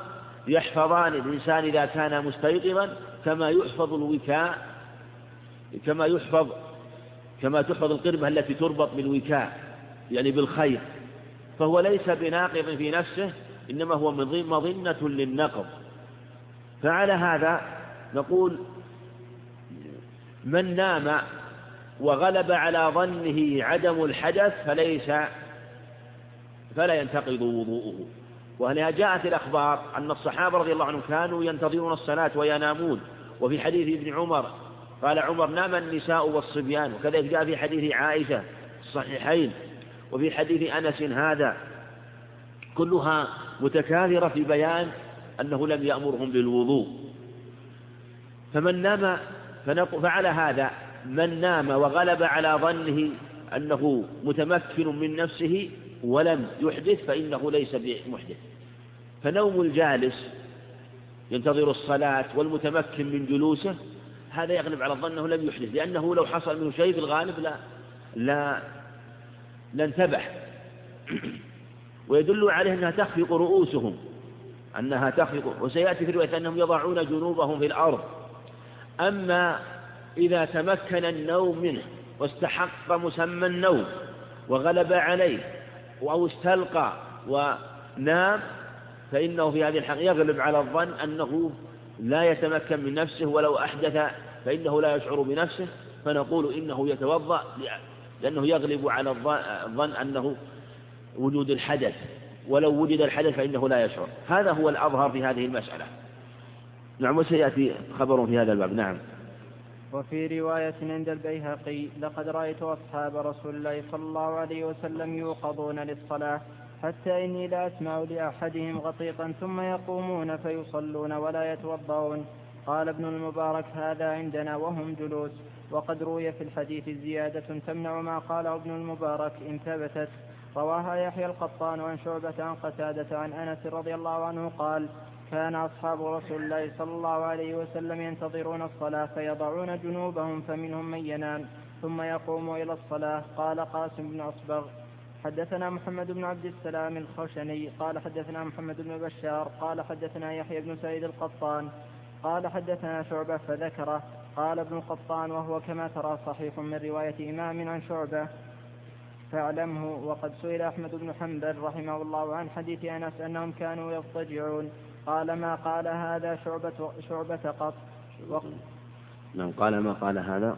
يحفظان الإنسان إذا كان مستيقظا كما يحفظ الوكاء كما يحفظ كما تحفظ القربة التي تربط بالوكاء يعني بالخير. فهو ليس بناقض في نفسه إنما هو مظنة للنقض. فعلى هذا نقول من نام وغلب على ظنه عدم الحدث فليس فلا ينتقض وضوءه. وهنا جاءت الأخبار أن الصحابة رضي الله عنهم كانوا ينتظرون الصلاة وينامون. وفي حديث ابن عمر قال عمر نام النساء والصبيان. وكذلك جاء في حديث عائشة الصحيحين. وفي حديث أنس هذا. كلها متكاثرة في بيان أنه لم يأمرهم بالوضوء. فمن نام فعل هذا من نام وغلب على ظنه أنه متمكن من نفسه ولم يحدث فإنه ليس بمحدث. فنوم الجالس ينتظر الصلاة والمتمكن من جلوسه هذا يغلب على أنه لم يحدث لأنه لو حصل منه شيء في الغالب لا لا لانتبه ويدل عليه أنها تخفق رؤوسهم أنها تخفق وسيأتي في رواية أنهم يضعون جنوبهم في الأرض. أما إذا تمكن النوم منه واستحق مسمى النوم وغلب عليه أو استلقى ونام فإنه في هذه الحق يغلب على الظن أنه لا يتمكن من نفسه ولو أحدث فإنه لا يشعر بنفسه فنقول إنه يتوضأ لأنه يغلب على الظن أنه وجود الحدث ولو وجد الحدث فإنه لا يشعر. هذا هو الأظهر في هذه المسألة. نعم وسيأتي خبر في هذا الباب؟ نعم. وفي رواية عند البيهقي لقد رأيت أصحاب رسول الله صلى الله عليه وسلم يوقظون للصلاة حتى إني لا أسمع لأحدهم غطيطا ثم يقومون فيصلون ولا يتوضؤون. قال ابن المبارك هذا عندنا وهم جلوس وقد روي في الحديث زيادة تمنع ما قاله ابن المبارك إن ثبتت. رواها يحيى القطان عن شعبة عن قتادة عن أنس رضي الله عنه قال كان أصحاب رسول الله صلى الله عليه وسلم ينتظرون الصلاة فيضعون جنوبهم فمنهم من ينام ثم يقوم إلى الصلاة. قال قاسم بن أصبغ حدثنا محمد بن عبد السلام الخشني قال حدثنا محمد بن بشار قال حدثنا يحيى بن سعيد القطان قال حدثنا شعبة فذكره. قال ابن القطان وهو كما ترى صحيح من رواية إمام عن شعبة فاعلمه. وقد سئل أحمد بن حنبل رحمه الله عن حديث أنس أنهم كانوا يضطجعون. قال ما قال هذا شعبة شعبة قط. نعم قال ما قال هذا؟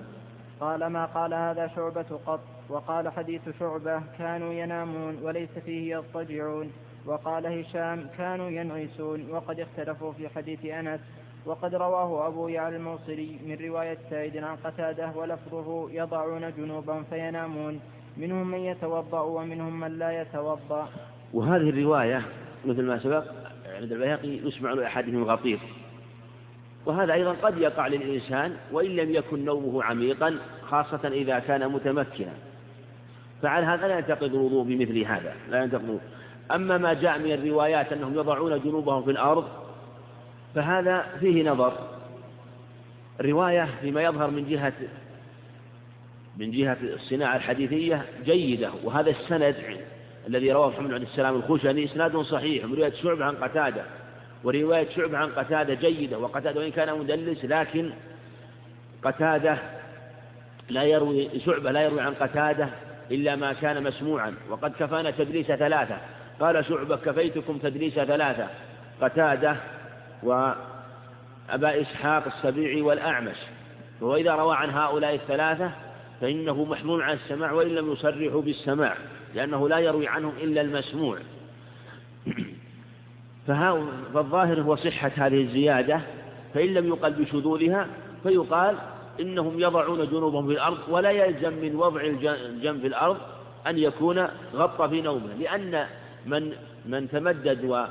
قال ما قال هذا شعبة قط. وقال حديث شعبة كانوا ينامون وليس فيه يضطجعون. وقال هشام كانوا ينعسون. وقد اختلفوا في حديث أنس. وقد رواه أبو يعلى الموصلي من رواية سعيد عن قتادة ولفظه يضعون جنوبا فينامون. منهم من يتوضأ ومنهم من لا يتوضأ. وهذه الرواية مثل ما سبق عند البيهقي يسمع لأحدهم غطير. وهذا أيضا قد يقع للإنسان وإن لم يكن نومه عميقا خاصة إذا كان متمكنا. فعلى هذا لا ينتقض الوضوء بمثل هذا لا ينتقض أما ما جاء من الروايات أنهم يضعون جنوبهم في الأرض فهذا فيه نظر. الرواية فيما يظهر من جهة من جهة الصناعة الحديثية جيدة وهذا السند الذي رواه محمد بن السلام الخشني إسناد صحيح من رواية شعبة عن قتادة ورواية شعبة عن قتادة جيدة وقتادة وإن كان مدلس لكن قتادة لا يروي شعبة لا يروي عن قتادة إلا ما كان مسموعا. وقد كفانا تدليس ثلاثة. قال شعبة كفيتكم تدليس ثلاثة قتادة وأبا إسحاق السبيعي والأعمش. وهو إذا روى عن هؤلاء الثلاثة فإنه محمول عن السماع وإن لم يصرحوا بالسماع. لأنه لا يروي عنهم إلا المسموع. فالظاهر هو صحة هذه الزيادة فإن لم يقل بشذوذها فيقال إنهم يضعون جنوبهم في الأرض ولا يلزم من وضع الجنب في الأرض أن يكون غطى في نومه لأن من من تمدد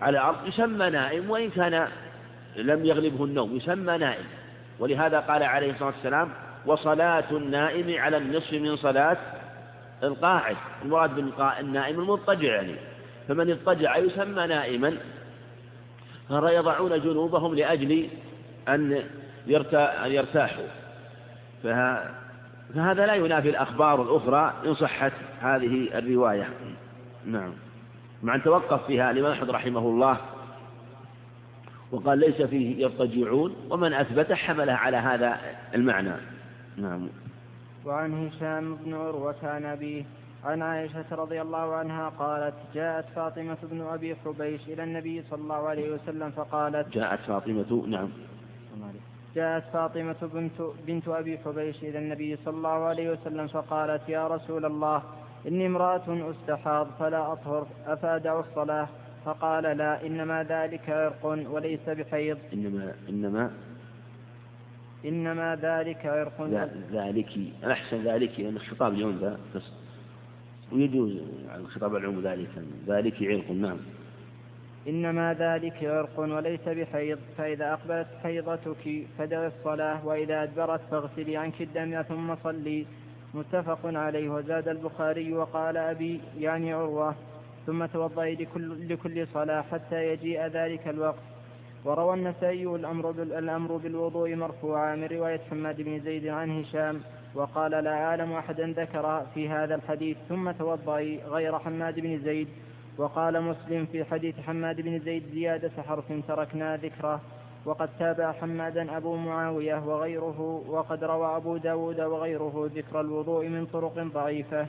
على الأرض يسمى نائم وإن كان لم يغلبه النوم يسمى نائم. ولهذا قال عليه الصلاة والسلام وصلاة النائم على النصف من صلاة القاعد المراد بالنائم المضطجع يعني. فمن اضطجع يسمى نائما. يضعون جنوبهم لأجل أن يرتاحوا. فهذا لا ينافي الأخبار الأخرى إن صحت هذه الرواية. نعم. مع أن توقف فيها الإمام أحمد رحمه الله وقال ليس فيه يضطجعون ومن أثبت حمله على هذا المعنى. نعم. وعن هشام بن عروة عن أبيه عن عائشة رضي الله عنها قالت جاءت فاطمة بن أبي حبيش إلى النبي صلى الله عليه وسلم فقالت جاءت فاطمة نعم. جاءت فاطمة بنت, بنت أبي حبيش إلى النبي صلى الله عليه وسلم فقالت يا رسول الله إني امرأة أستحاض فلا أطهر أفادع الصلاة؟ فقال لا إنما ذلك عرق وليس بحيض. إنما إنما إنما ذلك عرق. ذلك أحسن ذلك لأن الخطاب اليوم بس ويجوز الخطاب العموم ذلك ذلك عرق نعم. إنما ذلك عرق وليس بحيض فإذا أقبلت حيضتك فدع الصلاة وإذا أدبرت فاغسلي عنك الدم ثم صلي. متفق عليه وزاد البخاري وقال أبي يعني عروة ثم توضئي لكل, لكل صلاة حتى يجيء ذلك الوقت. وروى النسائي الأمر, الأمر بالوضوء مرفوعا من رواية حماد بن زيد عن هشام وقال لا أعلم أحدا ذكر في هذا الحديث ثم توضئي غير حماد بن زيد وقال مسلم في حديث حماد بن زيد زيادة حرف تركنا ذكره وقد تابع حمادا أبو معاوية وغيره وقد روى أبو داود وغيره ذكر الوضوء من طرق ضعيفة.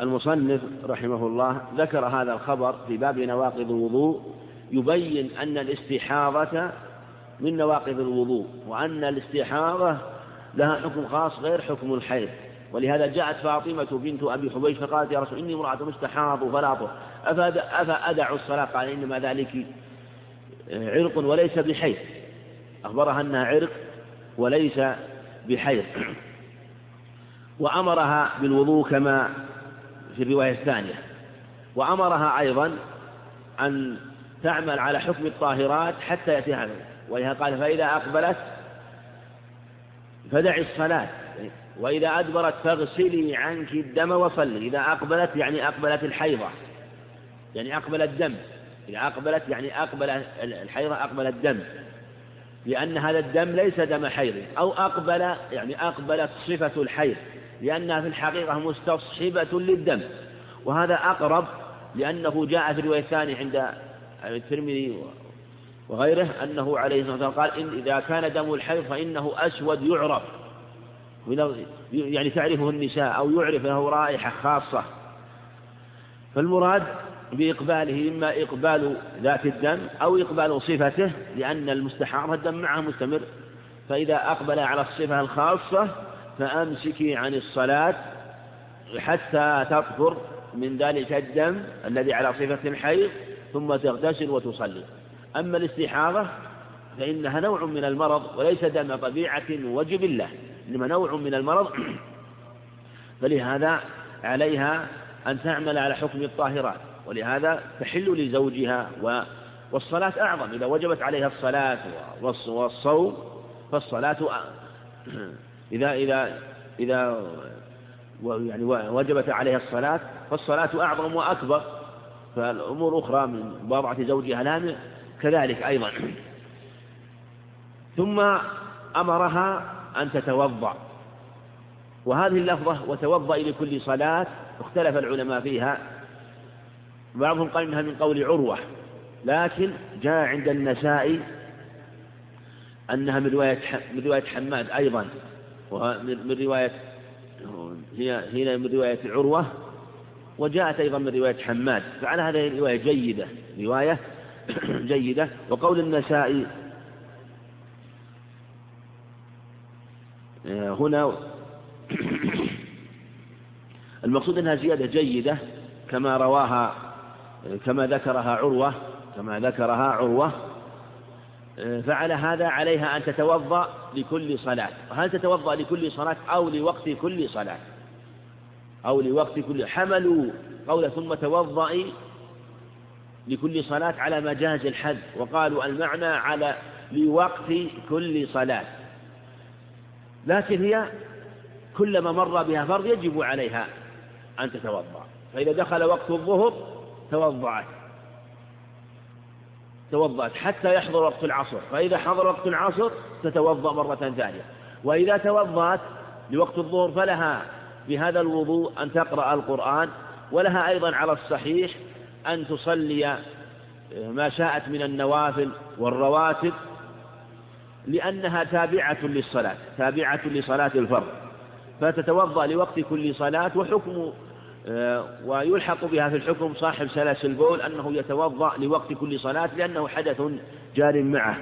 المصنف رحمه الله ذكر هذا الخبر في باب نواقض الوضوء يبين أن الاستحاضة من نواقض الوضوء وأن الاستحاضة لها حكم خاص غير حكم الحيض. ولهذا جاءت فاطمة بنت أبي حبيش فقالت يا رسول إني امرأة مستحاض فلا أفأدع الصلاة؟ قال إنما ذلك عرق وليس بحيض. أخبرها أنها عرق وليس بحيض. وأمرها بالوضوء كما في الرواية الثانية. وأمرها أيضا أن تعمل على حكم الطاهرات حتى يأتيها ولهذا قال فإذا أقبلت فدعي الصلاة. وإذا أدبرت فاغسلي عنك الدم وصلي. إذا أقبلت يعني أقبلت الحيضة يعني أقبل الدم. إذا أقبلت يعني أقبل الحيضة أقبل الدم. لأن هذا الدم ليس دم حيض. أو أقبل يعني أقبلت صفة الحيض. لأنها في الحقيقة مستصحبة للدم. وهذا أقرب لأنه جاء في الرواية الثانية عند الترمذي وغيره أنه عليه الصلاة والسلام قال إن إذا كان دم الحيض فإنه أسود يعرف. يعني تعرفه النساء أو يعرف له رائحة خاصة. فالمراد بإقباله إما إقبال ذات الدم أو إقبال صفته لأن المستحاضة الدم معه مستمر. فإذا أقبل على الصفة الخاصة فأمسكي عن الصلاة حتى تطهر من ذلك الدم الذي على صفة الحيض. ثم تغتسل وتصلي. أما الاستحاضة فإنها نوع من المرض وليس دم طبيعة وجبلة إنما نوع من المرض. فلهذا عليها أن تعمل على حكم الطاهرات. ولهذا تحل لزوجها والصلاة أعظم. إذا وجبت عليها الصلاة والصوم فالصلاة إذا إذا إذا يعني وجبت عليها الصلاة فالصلاة أعظم وأكبر. فالأمور أخرى من بضعة زوجها لا كذلك أيضا. ثم أمرها أن تتوضأ. وهذه اللفظة وتوضأ لكل صلاة اختلف العلماء فيها. بعضهم قال إنها من قول عروة لكن جاء عند النسائي أنها من رواية من رواية حماد أيضا ومن رواية هي هنا من رواية عروة وجاءت أيضا من رواية حماد فعلى هذه رواية جيدة رواية جيدة. وقول النسائي آه، هنا المقصود أنها زيادة جيدة كما رواها كما ذكرها عروة كما ذكرها عروة. آه، فعلى هذا عليها أن تتوضأ لكل صلاة. هل تتوضأ لكل صلاة أو لوقت كل صلاة؟ أو لوقت كل حملوا قول ثم توضئي لكل صلاة على مجاز الحد وقالوا المعنى على لوقت كل صلاة. لكن هي كلما مر بها فرض يجب عليها أن تتوضأ. فإذا دخل وقت الظهر توضأت. توضأت حتى يحضر وقت العصر. فإذا حضر وقت العصر تتوضأ مرة ثانية. وإذا توضأت لوقت الظهر فلها بهذا الوضوء أن تقرأ القرآن ولها أيضا على الصحيح أن تصلي ما شاءت من النوافل والرواتب لأنها تابعة للصلاة تابعة لصلاة الفرض فتتوضأ لوقت كل صلاة وحكم آه، ويلحق بها في الحكم صاحب سلاسل البول أنه يتوضأ لوقت كل صلاة لأنه حدث جار معه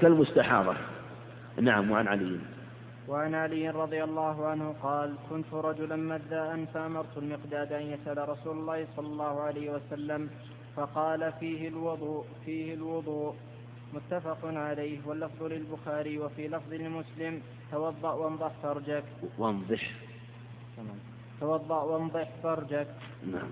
كالمستحاضة. نعم وعن علي. وعن علي رضي الله عنه قال كنت رجلا مذاء فأمرت المقداد أن يسأل رسول الله صلى الله عليه وسلم فقال فيه الوضوء فيه الوضوء. متفق عليه واللفظ للبخاري وفي لفظ لمسلم توضأ وانضح فرجك. وانضح توضأ وانضح فرجك. نعم.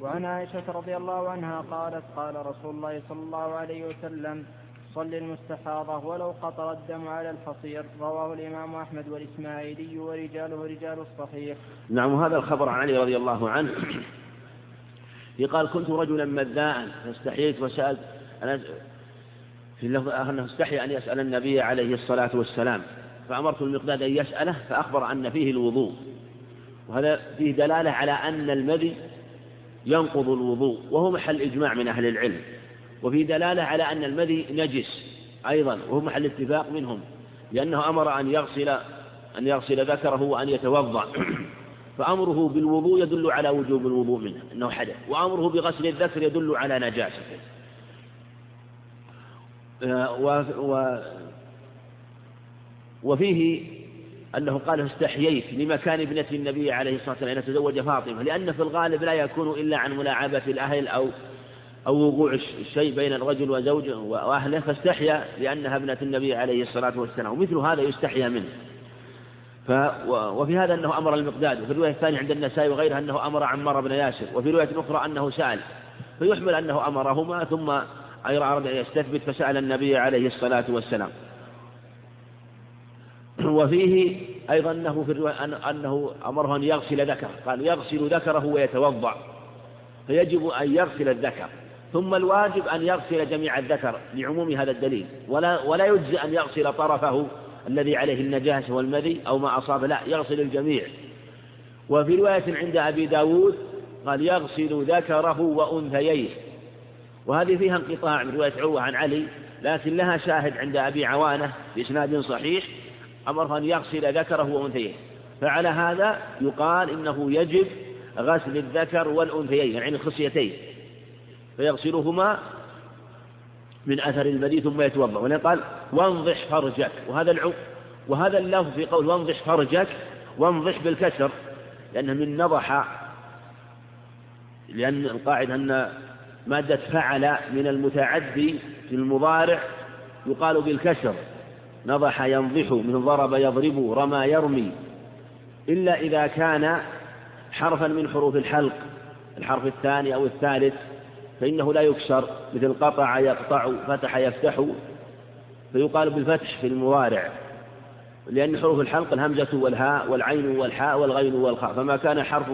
وعن عائشة رضي الله عنها قالت قال رسول الله صلى الله عليه وسلم صل المستحاضة ولو قطر الدم على الحصير رواه الإمام أحمد والإسماعيلي ورجاله رجال الصحيح. نعم وهذا الخبر عن علي رضي الله عنه قال كنت رجلا مذاء فاستحييت وسألت أنا في اللفظ الآخر أنه استحي أن يسأل النبي عليه الصلاة والسلام فأمرت المقداد أن يسأله فأخبر أن فيه الوضوء. وهذا فيه دلالة على أن المذي ينقض الوضوء وهو محل إجماع من أهل العلم. وفي دلالة على أن المذي نجس أيضا وهو محل اتفاق منهم لأنه أمر أن يغسل أن يغسل ذكره وأن يتوضأ. فأمره بالوضوء يدل على وجوب الوضوء منه أنه حدث. وأمره بغسل الذكر يدل على نجاسته. آه، و و وفيه أنه قال استحييت لمكان ابنة النبي عليه الصلاة والسلام أن يتزوج فاطمة لأن في الغالب لا يكون إلا عن ملاعبة الأهل أو أو وقوع الشيء بين الرجل وزوجه وأهله فاستحيا لأنها ابنة النبي عليه الصلاة والسلام ومثل هذا يستحيا منه. ف وفي هذا أنه أمر المقداد وفي الرواية الثانية عند النسائي وغيرها أنه أمر عمار بن ياسر وفي رواية أخرى أنه سأل فيحمل أنه أمرهما ثم أراد أن يستثبت فسأل النبي عليه الصلاة والسلام. وفيه أيضا أنه في الرواية أنه أمره أن يغسل ذكره قال يغسل ذكره ويتوضأ فيجب أن يغسل الذكر. ثم الواجب أن يغسل جميع الذكر لعموم هذا الدليل. ولا ولا يجزي أن يغسل طرفه الذي عليه النجاسة والمذي أو ما أصاب. لا يغسل الجميع. وفي رواية عند أبي داود قال يغسل ذكره وأنثييه. وهذه فيها انقطاع من رواية عروة عن علي لكن لها شاهد عند أبي عوانة بإسناد صحيح أمره أن يغسل ذكره وأنثيه. فعلى هذا يقال إنه يجب غسل الذكر والأنثيين يعني الخصيتين. فيغسلهما من أثر المدي ثم يتوضأ. وهنا قال وانضح فرجك. وهذا العو وهذا اللفظ في قول وانضح فرجك وانضح بالكسر لأنه من نضح لأن القاعدة أن مادة فعل من المتعدي في المضارع يقال بالكسر. نضح ينضح من ضرب يضرب رمى يرمي. إلا إذا كان حرفا من حروف الحلق الحرف الثاني أو الثالث. فإنه لا يكسر مثل قطع يقطع فتح يفتح. فيقال بالفتح في المضارع لأن حروف الحلق الهمزة والهاء والعين والحاء والغين والخاء. فما كان حرف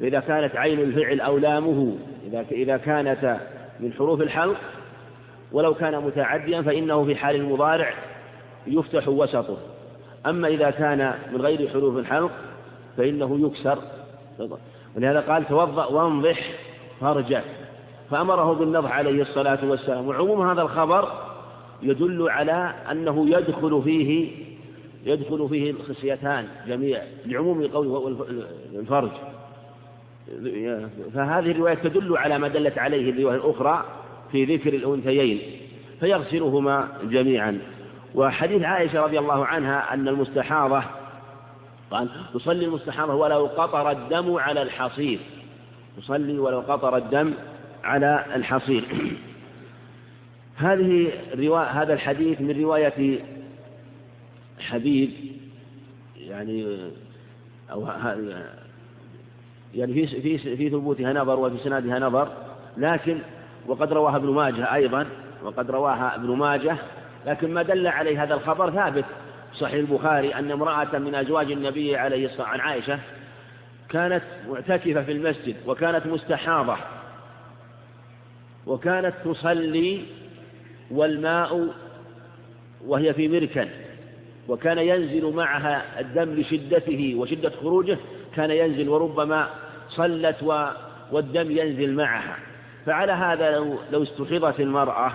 إذا كانت عين الفعل أو لامه إذا إذا كانت من حروف الحلق ولو كان متعديا فإنه في حال المضارع يفتح وسطه. أما إذا كان من غير حروف الحلق فإنه يكسر. ولهذا قال توضأ وانضح فرجك فأمره بالنضح عليه الصلاة والسلام. وعموم هذا الخبر يدل على أنه يدخل فيه يدخل فيه الخصيتان جميع لعموم قوله الفرج فهذه الرواية تدل على ما دلت عليه الرواية الأخرى في ذكر الأنثيين فيغسلهما جميعا. وحديث عائشة رضي الله عنها أن المستحاضة قال تصلي المستحاضة ولو قطر الدم على الحصير تصلي ولو قطر الدم على الحصير. هذه الرواية هذا الحديث من رواية حبيب يعني أو يعني في في في ثبوتها نظر وفي سنادها نظر لكن وقد رواها ابن ماجه أيضا وقد رواها ابن ماجه لكن ما دل عليه هذا الخبر ثابت. صحيح البخاري أن امرأة من أزواج النبي عليه الصلاة عن عائشة كانت معتكفة في المسجد وكانت مستحاضة. وكانت تصلي والماء وهي في مركن وكان ينزل معها الدم لشدته وشدة خروجه كان ينزل وربما صلت والدم ينزل معها. فعلى هذا لو, لو استحضت المرأة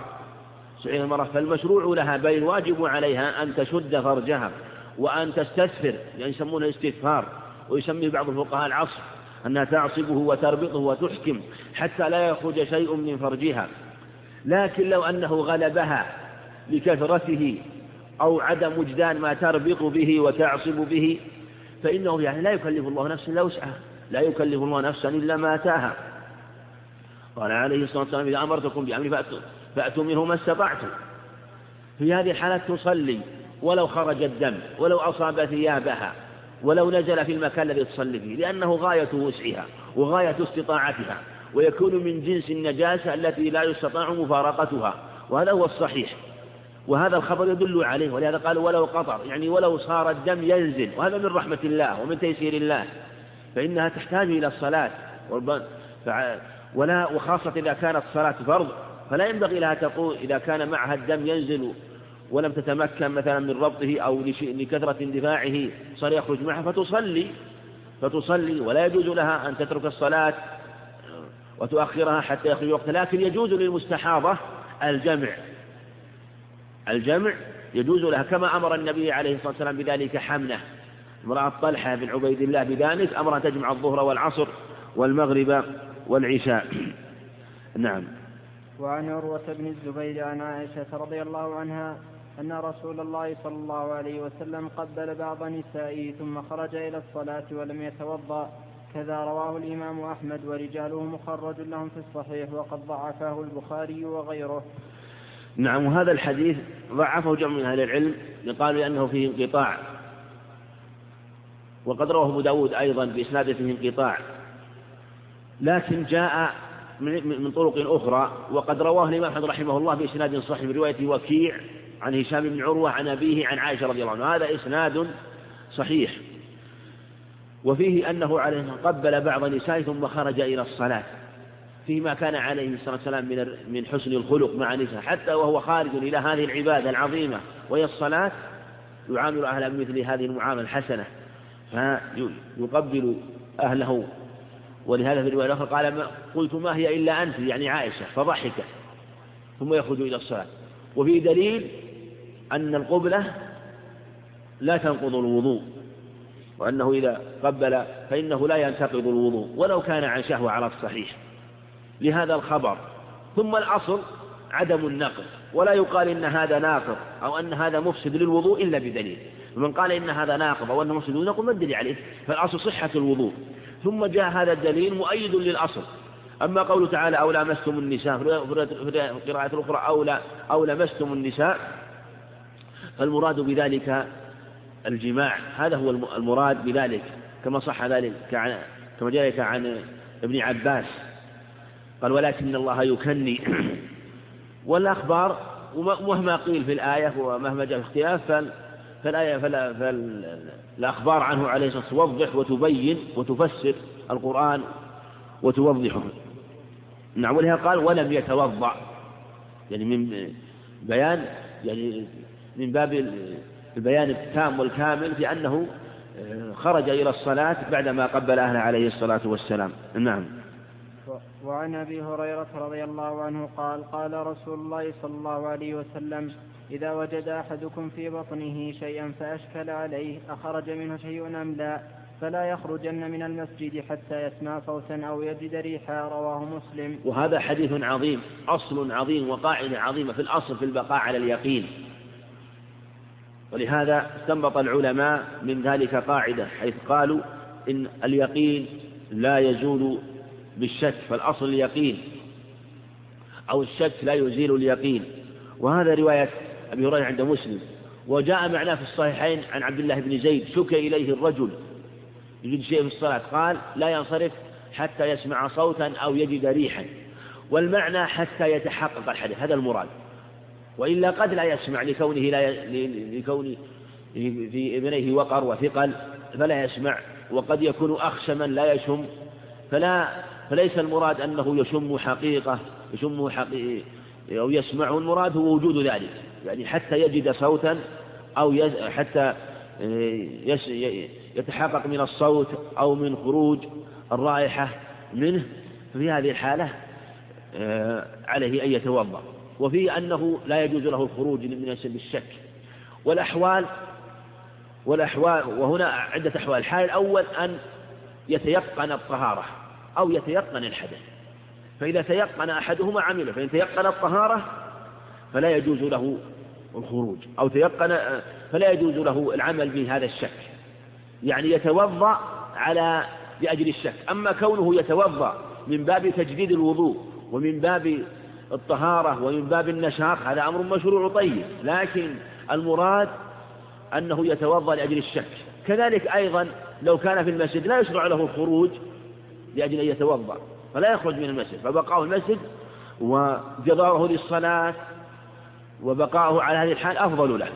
استحضت المرأة فالمشروع لها بل الواجب عليها أن تشد فرجها وأن تستثفر يعني يسمونه استثفار ويسميه بعض الفقهاء العصر أنها تعصبه وتربطه وتحكم حتى لا يخرج شيء من فرجها. لكن لو أنه غلبها لكثرته أو عدم وجدان ما تربط به وتعصب به فإنه يعني لا يكلف الله نفسا إلا وسعها لا يكلف الله نفسا إلا ما أتاها. قال عليه الصلاة والسلام إذا أمرتكم بأمر فأتوا, فأتوا منه ما استطعتم. في هذه الحالة تصلي ولو خرج الدم ولو أصاب ثيابها ولو نزل في المكان الذي تصلي فيه لأنه غاية وسعها وغاية استطاعتها ويكون من جنس النجاسة التي لا يستطاع مفارقتها وهذا هو الصحيح. وهذا الخبر يدل عليه ولهذا قال ولو قطر يعني ولو صار الدم ينزل وهذا من رحمة الله ومن تيسير الله فإنها تحتاج إلى الصلاة. ولا وخاصة إذا كانت صلاة فرض فلا ينبغي لها تقول إذا كان معها الدم ينزل ولم تتمكن مثلا من ربطه أو لكثرة اندفاعه صار يخرج معها فتصلي فتصلي ولا يجوز لها أن تترك الصلاة وتؤخرها حتى يخرج وقتها لكن يجوز للمستحاضة الجمع. الجمع يجوز لها كما أمر النبي عليه الصلاة والسلام بذلك حمنة امرأة طلحة بن عبيد الله بذلك أمرها تجمع الظهر والعصر والمغرب والعشاء. نعم. وعن عروة بن الزبير عن عائشة رضي الله عنها أن رسول الله صلى الله عليه وسلم قبل بعض نسائه ثم خرج إلى الصلاة ولم يتوضأ. كذا رواه الإمام أحمد ورجاله مخرج لهم في الصحيح وقد ضعفه البخاري وغيره. نعم وهذا الحديث ضعفه جمع من أهل العلم قالوا لأنه فيه انقطاع. وقد رواه أبو داود أيضا بإسناد فيه انقطاع. لكن جاء من طرق أخرى وقد رواه الإمام أحمد رحمه الله بإسناد صحيح من رواية وكيع عن هشام بن عروة عن أبيه عن عائشة رضي الله عنها. هذا إسناد صحيح. وفيه أنه عليه قبل بعض نسائه ثم خرج إلى الصلاة. فيما كان عليه الصلاة والسلام من من حسن الخلق مع نساء حتى وهو خارج إلى هذه العبادة العظيمة. وهي الصلاة يعامل أهلها بمثل هذه المعاملة الحسنة. فيقبل أهله. ولهذا في الرواية الأخرى قال ما قلت ما هي إلا أنت. يعني عائشة فضحكت. ثم يخرج إلى الصلاة. وفي دليل أن القبلة لا تنقض الوضوء وأنه إذا قبل فإنه لا ينتقض الوضوء ولو كان عن شهوة على الصحيح لهذا الخبر ثم الأصل عدم النقض ولا يقال إن هذا ناقض أو أن هذا مفسد للوضوء إلا بدليل ومن قال إن هذا ناقض أو أنه مفسد نقول ما الدليل عليه فالأصل صحة الوضوء ثم جاء هذا الدليل مؤيد للأصل أما قوله تعالى أو لامستم النساء في القراءة الأخرى أو أو لمستم النساء فالمراد بذلك الجماع. هذا هو المراد بذلك. كما صح ذلك كما جاء عن ابن عباس. قال ولكن الله يكني والأخبار ومهما قيل في الآية ومهما جاء في اختلاف فالآية فلا فالأخبار عنه عليه الصلاة والسلام. توضح وتبين وتفسر القرآن وتوضحه. نعم ولها قال ولم يتوضأ. يعني من بيان يعني من باب البيان التام والكامل في أنه آه، خرج إلى الصلاة بعدما قبل أهله عليه الصلاة والسلام. نعم. وعن أبي هريرة رضي الله عنه قال قال رسول الله صلى الله عليه وسلم إذا وجد أحدكم في بطنه شيئا فأشكل عليه أخرج منه شيء أم لا؟ فلا يخرجن من المسجد حتى يسمع صوتا أو يجد ريحا رواه مسلم. وهذا حديث عظيم أصل عظيم وقاعدة عظيمة في الأصل في البقاء على اليقين. ولهذا استنبط العلماء من ذلك قاعدة حيث قالوا إن اليقين لا يزول بالشك فالأصل اليقين أو الشك لا يزيل اليقين. وهذا رواية أبي هريرة عند مسلم. وجاء معناه في الصحيحين عن عبد الله بن زيد شك إليه الرجل يجد شيء في الصلاة قال لا ينصرف حتى يسمع صوتا أو يجد ريحا. والمعنى حتى يتحقق الحدث هذا المراد. وإلا قد لا يسمع لكونه لا لكون في ابنيه وقر وثقل فلا يسمع وقد يكون أخشما لا يشم فلا فليس المراد أنه يشم حقيقة يشم حقيقة أو يسمع المراد هو وجود ذلك يعني حتى يجد صوتا أو حتى آه، يتحقق من الصوت أو من خروج الرائحة منه في هذه الحالة آه، عليه أن يتوضأ. وفيه أنه لا يجوز له الخروج من بالشك. والأحوال والأحوال وهنا عدة أحوال. الحال الأول أن يتيقن الطهارة أو يتيقن الحدث. فإذا تيقن أحدهما عمله فإن تيقن الطهارة فلا يجوز له الخروج. أو تيقن فلا يجوز له العمل بهذا الشك. يعني يتوضأ على لأجل الشك. أما كونه يتوضأ من باب تجديد الوضوء ومن باب الطهارة ومن باب النشاط هذا أمر مشروع طيب لكن المراد أنه يتوضأ لأجل الشك. كذلك أيضا لو كان في المسجد لا يشرع له الخروج لأجل أن يتوضأ فلا يخرج من المسجد فبقاؤه المسجد وجداره للصلاة وبقاؤه على هذه الحال أفضل له.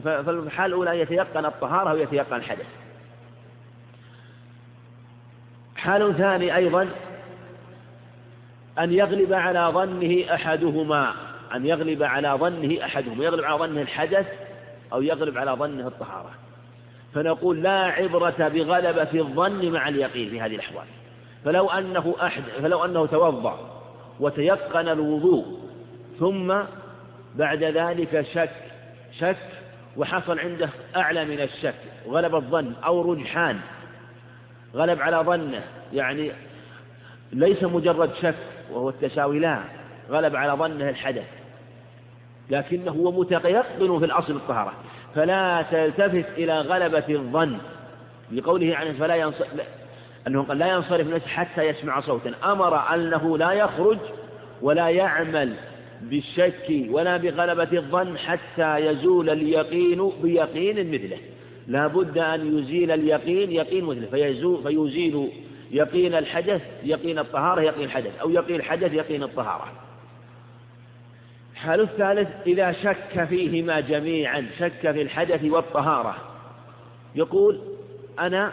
فالحال الأولى يتيقن الطهارة ويتيقن الحدث. حال ثاني أيضا أن يغلب على ظنه أحدهما أن يغلب على ظنه أحدهما يغلب على ظنه الحدث أو يغلب على ظنه الطهارة. فنقول لا عبرة بغلبة الظن مع اليقين في هذه الأحوال. فلو أنه أحد فلو أنه توضأ وتيقن الوضوء ثم بعد ذلك شك شك وحصل عنده أعلى من الشك غلب الظن أو رجحان غلب على ظنه يعني ليس مجرد شك وهو التساوي لا غلب على ظنه الحدث لكنه هو متيقن في الأصل الطهارة فلا تلتفت إلى غلبة الظن لقوله عنه فلا ينصرف أنه قال لا ينصرف نفسه حتى يسمع صوتا أمر أنه لا يخرج ولا يعمل بالشك ولا بغلبة الظن حتى يزول اليقين بيقين مثله لا بد أن يزيل اليقين يقين مثله فيزول فيزيل يقين الحدث يقين الطهارة يقين الحدث أو يقين الحدث يقين الطهارة. الحال الثالث إذا شك فيهما جميعا شك في الحدث والطهارة. يقول أنا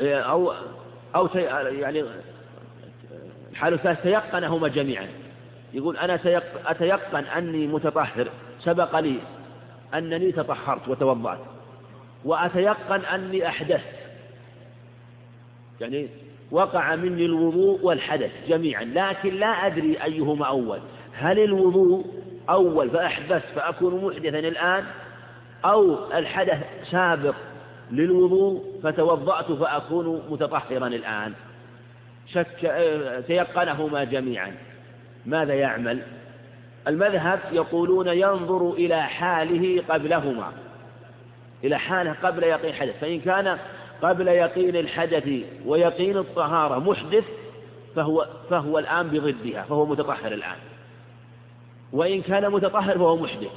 أو أو يعني الحال الثالث تيقنهما جميعا. يقول أنا أتيقن أني متطهر سبق لي أنني تطهرت وتوضأت. وأتيقن أني أحدثت. يعني وقع مني الوضوء والحدث جميعا لكن لا أدري أيهما أول. هل الوضوء أول فأحدث فأكون محدثا الآن؟ أو الحدث سابق للوضوء فتوضأت فأكون متطهرا الآن؟ شك تيقنهما جميعا. ماذا يعمل؟ المذهب يقولون ينظر إلى حاله قبلهما. إلى حاله قبل يقين الحدث. فإن كان قبل يقين الحدث ويقين الطهارة محدث فهو فهو الآن بضدها فهو متطهر الآن. وإن كان متطهر فهو محدث.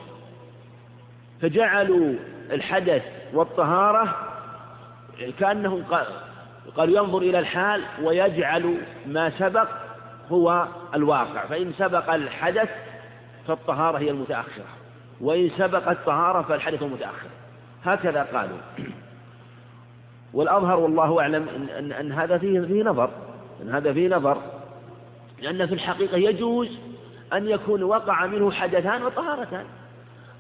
فجعلوا الحدث والطهارة كأنهم قالوا ينظر إلى الحال ويجعل ما سبق هو الواقع. فإن سبق الحدث فالطهارة هي المتأخرة وإن سبق الطهارة فالحدث المتأخر هكذا قالوا. والأظهر والله أعلم أن, أن, هذا فيه فيه نظر أن هذا فيه نظر. لأن في الحقيقة يجوز أن يكون وقع منه حدثان وطهارتان.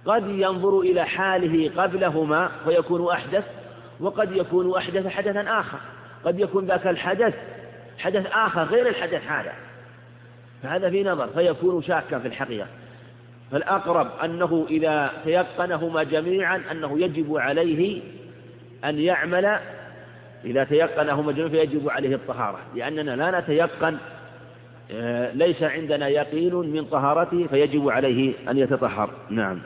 قد ينظر إلى حاله قبلهما فيكون أحدث وقد يكون أحدث حدثا آخر. قد يكون ذاك الحدث حدث آخر غير الحدث هذا. فهذا في نظر فيكون شاكا في الحقيقة. فالأقرب أنه إذا تيقنهما جميعا أنه يجب عليه أن يعمل إذا تيقنهما جميعا فيجب عليه الطهارة لأننا لا نتيقن آه، ليس عندنا يقين من طهارته فيجب عليه أن يتطهر. نعم.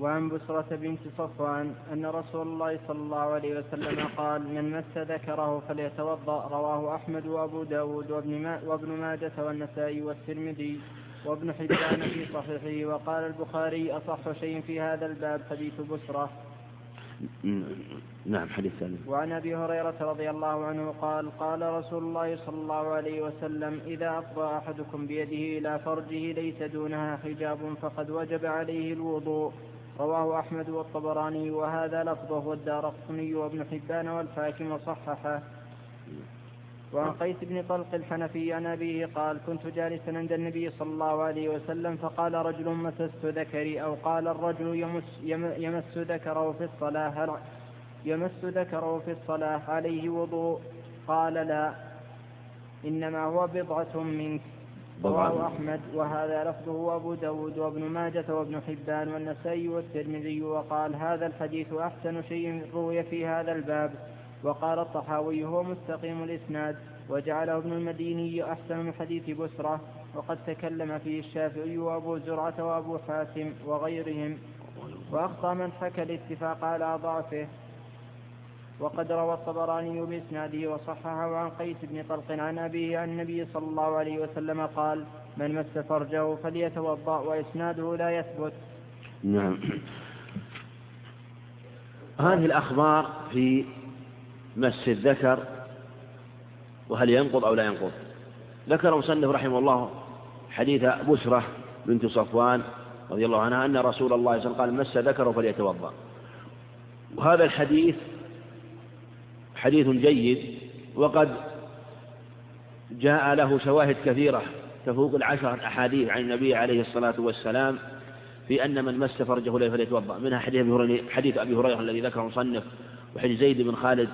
وعن بسرة بنت صفوان أن رسول الله صلى الله عليه وسلم قال من مس ذكره فليتوضأ. رواه أحمد وأبو داود وابن, وابن ماجة والنسائي والترمذي وابن حبان في صحيحه وقال البخاري أصح شيء في هذا الباب حديث بسرة. نعم حديث ثاني وعن أبي هريرة رضي الله عنه قال قال رسول الله صلى الله عليه وسلم إذا افضى أحدكم بيده إلى فرجه ليس دونها حجاب فقد وجب عليه الوضوء. رواه أحمد والطبراني وهذا لفظه والدار وابن حبان والحاكم وصححه وعن قيس بن طلق الحنفي عن أبيه قال كنت جالسا عند النبي صلى الله عليه وسلم فقال رجل مسست ذكري. أو قال الرجل يمس, يمس ذكره في الصلاة. يمس ذكره في الصلاة عليه وضوء. قال لا إنما هو بضعة منك. رواه أحمد. وهذا لفظه أبو داود وابن ماجة وابن حبان والنسائي والترمذي وقال هذا الحديث أحسن شيء روي في هذا الباب. وقال الطحاوي هو مستقيم الإسناد وجعله ابن المديني أحسن من حديث بسرة وقد تكلم فيه الشافعي وأبو زرعة وأبو حاتم وغيرهم. وأخطأ من حكى الاتفاق على ضعفه. وقد روى الطبراني بإسناده وصححه عن قيس بن طلق عن أبيه عن النبي صلى الله عليه وسلم قال من مس فرجه فليتوضأ وإسناده لا يثبت. نعم. هذه الأخبار في مس الذكر وهل ينقض أو لا ينقض. ذكر مصنف رحمه الله حديث بشرة بنت صفوان رضي الله عنها أن رسول الله صلى الله عليه وسلم قال مس ذكره فليتوضأ. وهذا الحديث حديث جيد وقد جاء له شواهد كثيرة تفوق العشر أحاديث عن النبي عليه الصلاة والسلام في أن من مس فرجه فليتوضأ. منها حديث أبي هريرة الذي ذكره مصنف وحديث زيد بن خالد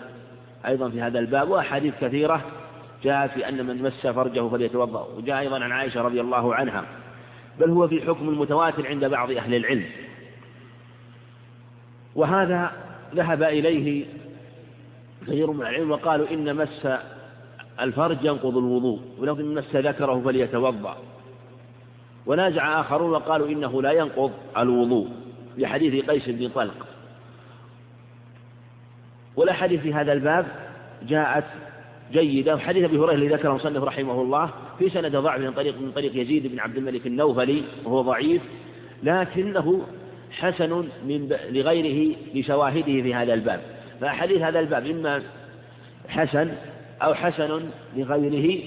أيضا في هذا الباب وأحاديث كثيرة جاءت في أن من مس فرجه فليتوضأ. وجاء أيضا عن عائشة رضي الله عنها. بل هو في حكم المتواتر عند بعض أهل العلم. وهذا ذهب إليه كثير من العلم وقالوا إن مس الفرج ينقض الوضوء ولو إن مس ذكره فليتوضأ. ونازع آخرون وقالوا إنه لا ينقض الوضوء لحديث قيس بن طلق. والأحاديث في هذا الباب جاءت جيدة وحديث أبي هريرة الذي ذكره المصنف رحمه الله في سند ضعف من طريق من طريق يزيد بن عبد الملك النوفلي وهو ضعيف لكنه حسن من لغيره لشواهده في هذا الباب. فأحاديث هذا الباب إما حسن أو حسن لغيره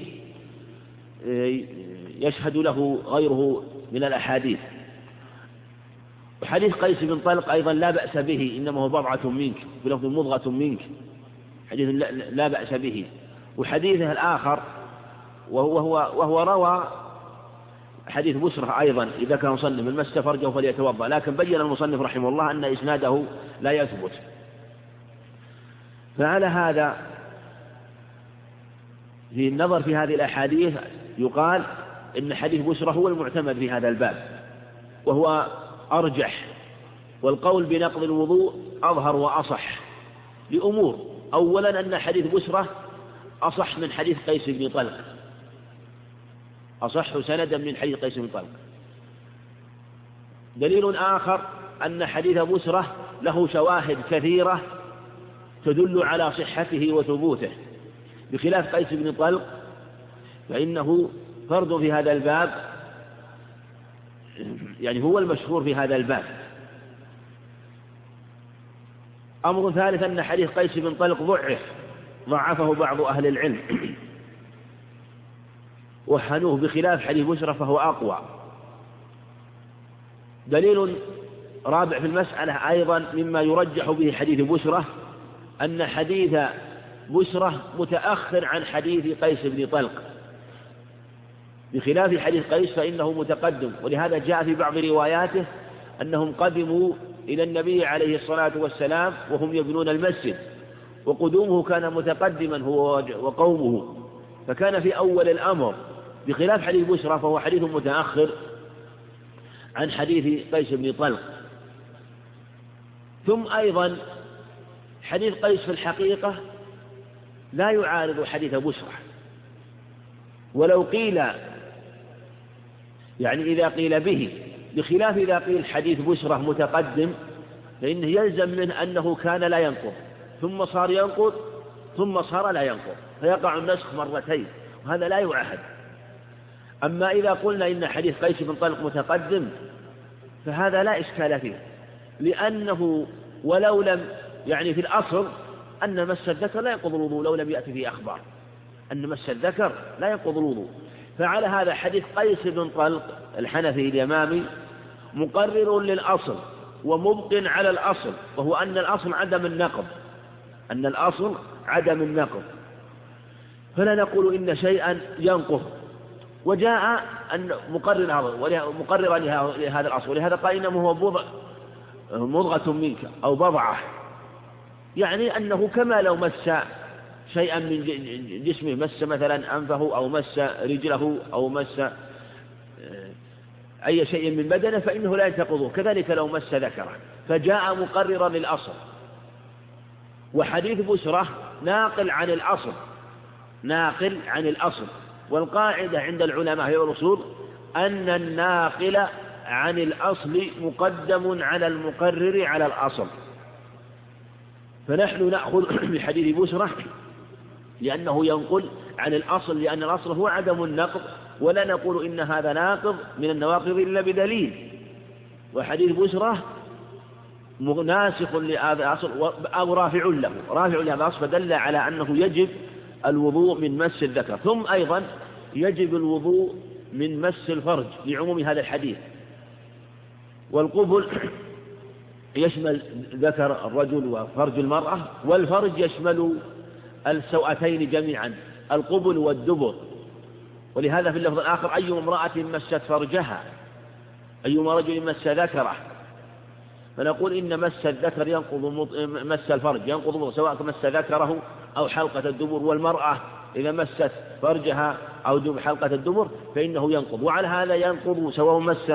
آه، يشهد له غيره من الأحاديث. وحديث قيس بن طلق أيضا لا بأس به إنما هو بضعة منك بلفظ مضغة منك. حديث لا بأس به. وحديثه الآخر وهو, وهو, وهو روى حديث بسرة أيضا إذا كان مصنف من مس فرجه فليتوضأ. لكن بين المصنف رحمه الله أن إسناده لا يثبت. فعلى هذا في النظر في هذه الأحاديث يقال إن حديث بسرة هو المعتمد في هذا الباب. وهو أرجح والقول بنقض الوضوء أظهر وأصح لأمور. أولا أن حديث بسرة أصح من حديث قيس بن طلق. أصح سندا من حديث قيس بن طلق. دليل آخر أن حديث بسرة له شواهد كثيرة تدل على صحته وثبوته. بخلاف قيس بن طلق فإنه فرد في هذا الباب يعني هو المشهور في هذا الباب. أمر ثالث أن حديث قيس بن طلق ضعف ضعفه بعض أهل العلم. وحنوه بخلاف حديث بشرى فهو أقوى. دليل رابع في المسألة أيضا مما يرجح به حديث بشرة أن حديث بشرة متأخر عن حديث قيس بن طلق. بخلاف حديث قيس فإنه متقدم ولهذا جاء في بعض رواياته أنهم قدموا إلى النبي عليه الصلاة والسلام وهم يبنون المسجد وقدومه كان متقدما هو وقومه فكان في أول الأمر بخلاف حديث بشرى فهو حديث متأخر عن حديث قيس بن طلق. ثم أيضا حديث قيس في الحقيقة لا يعارض حديث بشرى ولو قيل يعني إذا قيل به بخلاف إذا قيل حديث بشرة متقدم فإنه يلزم منه أنه كان لا ينقض ثم صار ينقض ثم صار لا ينقض فيقع النسخ مرتين وهذا لا يعهد. أما إذا قلنا إن حديث قيس بن طلق متقدم فهذا لا إشكال فيه لأنه ولو لم يعني في الأصل أن مس الذكر لا ينقض الوضوء لو لم يأتي فيه أخبار. أن مس الذكر لا ينقض الوضوء. فعلى هذا حديث قيس بن طلق الحنفي اليمامي مقرر للأصل ومبق على الأصل وهو أن الأصل عدم النقض. أن الأصل عدم النقض. فلا نقول إن شيئا ينقض. وجاء أن مقرر مقررا لهذا الأصل ولهذا قال إنما هو بضع مضغة منك أو بضعة. يعني أنه كما لو مس شيئا من جسمه مس مثلا أنفه أو مس رجله أو مس آه، أي شيء من بدنه فإنه لا ينتقضه. كذلك لو مس ذكره. فجاء مقررا للأصل. وحديث بشرة ناقل عن الأصل. ناقل عن الأصل. والقاعدة عند العلماء هي الأصول أن الناقل عن الأصل مقدم على المقرر على الأصل. فنحن نأخذ بحديث بشرة لأنه ينقل عن الأصل لأن الأصل هو عدم النقض ولا نقول إن هذا ناقض من النواقض إلا بدليل. وحديث بشرة ناسخ لهذا الأصل أو رافع له. رافع لهذا الأصل فدل على أنه يجب الوضوء من مس الذكر. ثم أيضا يجب الوضوء من مس الفرج لعموم هذا الحديث. والقبل يشمل ذكر الرجل وفرج المرأة والفرج يشمل السوأتين جميعا القبل والدبر. ولهذا في اللفظ الآخر أي امرأة مست فرجها أيما رجل مس ذكره. فنقول إن مس الذكر ينقض مس الفرج ينقض سواء مس ذكره أو حلقة الدبر. والمرأة إذا مست فرجها أو حلقة الدبر فإنه ينقض. وعلى هذا ينقض سواء مس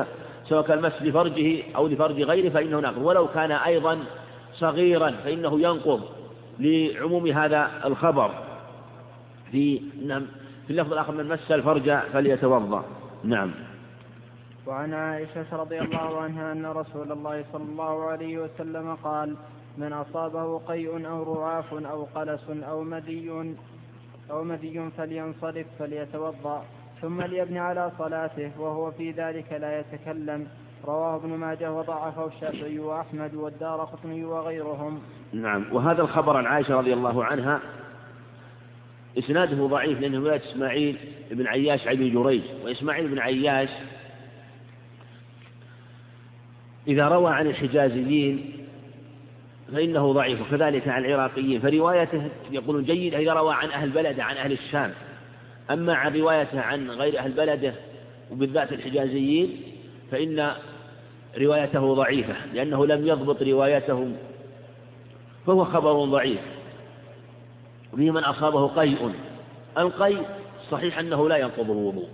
سواء كان مس لفرجه أو لفرج غيره فإنه ناقض. ولو كان أيضا صغيرا فإنه ينقض. لعموم هذا الخبر. في في اللفظ الآخر من مس الفرج فليتوضأ. نعم. وعن عائشة رضي الله عنها أن رسول الله صلى الله عليه وسلم قال من أصابه قيء أو رعاف أو قلس أو مذي أو مذي فلينصرف فليتوضأ ثم ليبني على صلاته وهو في ذلك لا يتكلم. رواه ابن ماجه وضعفه الشافعي وأحمد والدار قطني وغيرهم. نعم. وهذا الخبر عن عائشة رضي الله عنها إسناده ضعيف لأنه رواية إسماعيل بن عياش عن جريج. وإسماعيل بن عياش إذا روى عن الحجازيين فإنه ضعيف وكذلك عن العراقيين. فروايته يقولون جيد إذا روى عن أهل بلده عن أهل الشام. أما عن روايته عن غير أهل بلده وبالذات الحجازيين فإن روايته ضعيفة لأنه لم يضبط روايته فهو خبر ضعيف. به من أصابه قيء. القيء صحيح أنه لا ينقض الوضوء.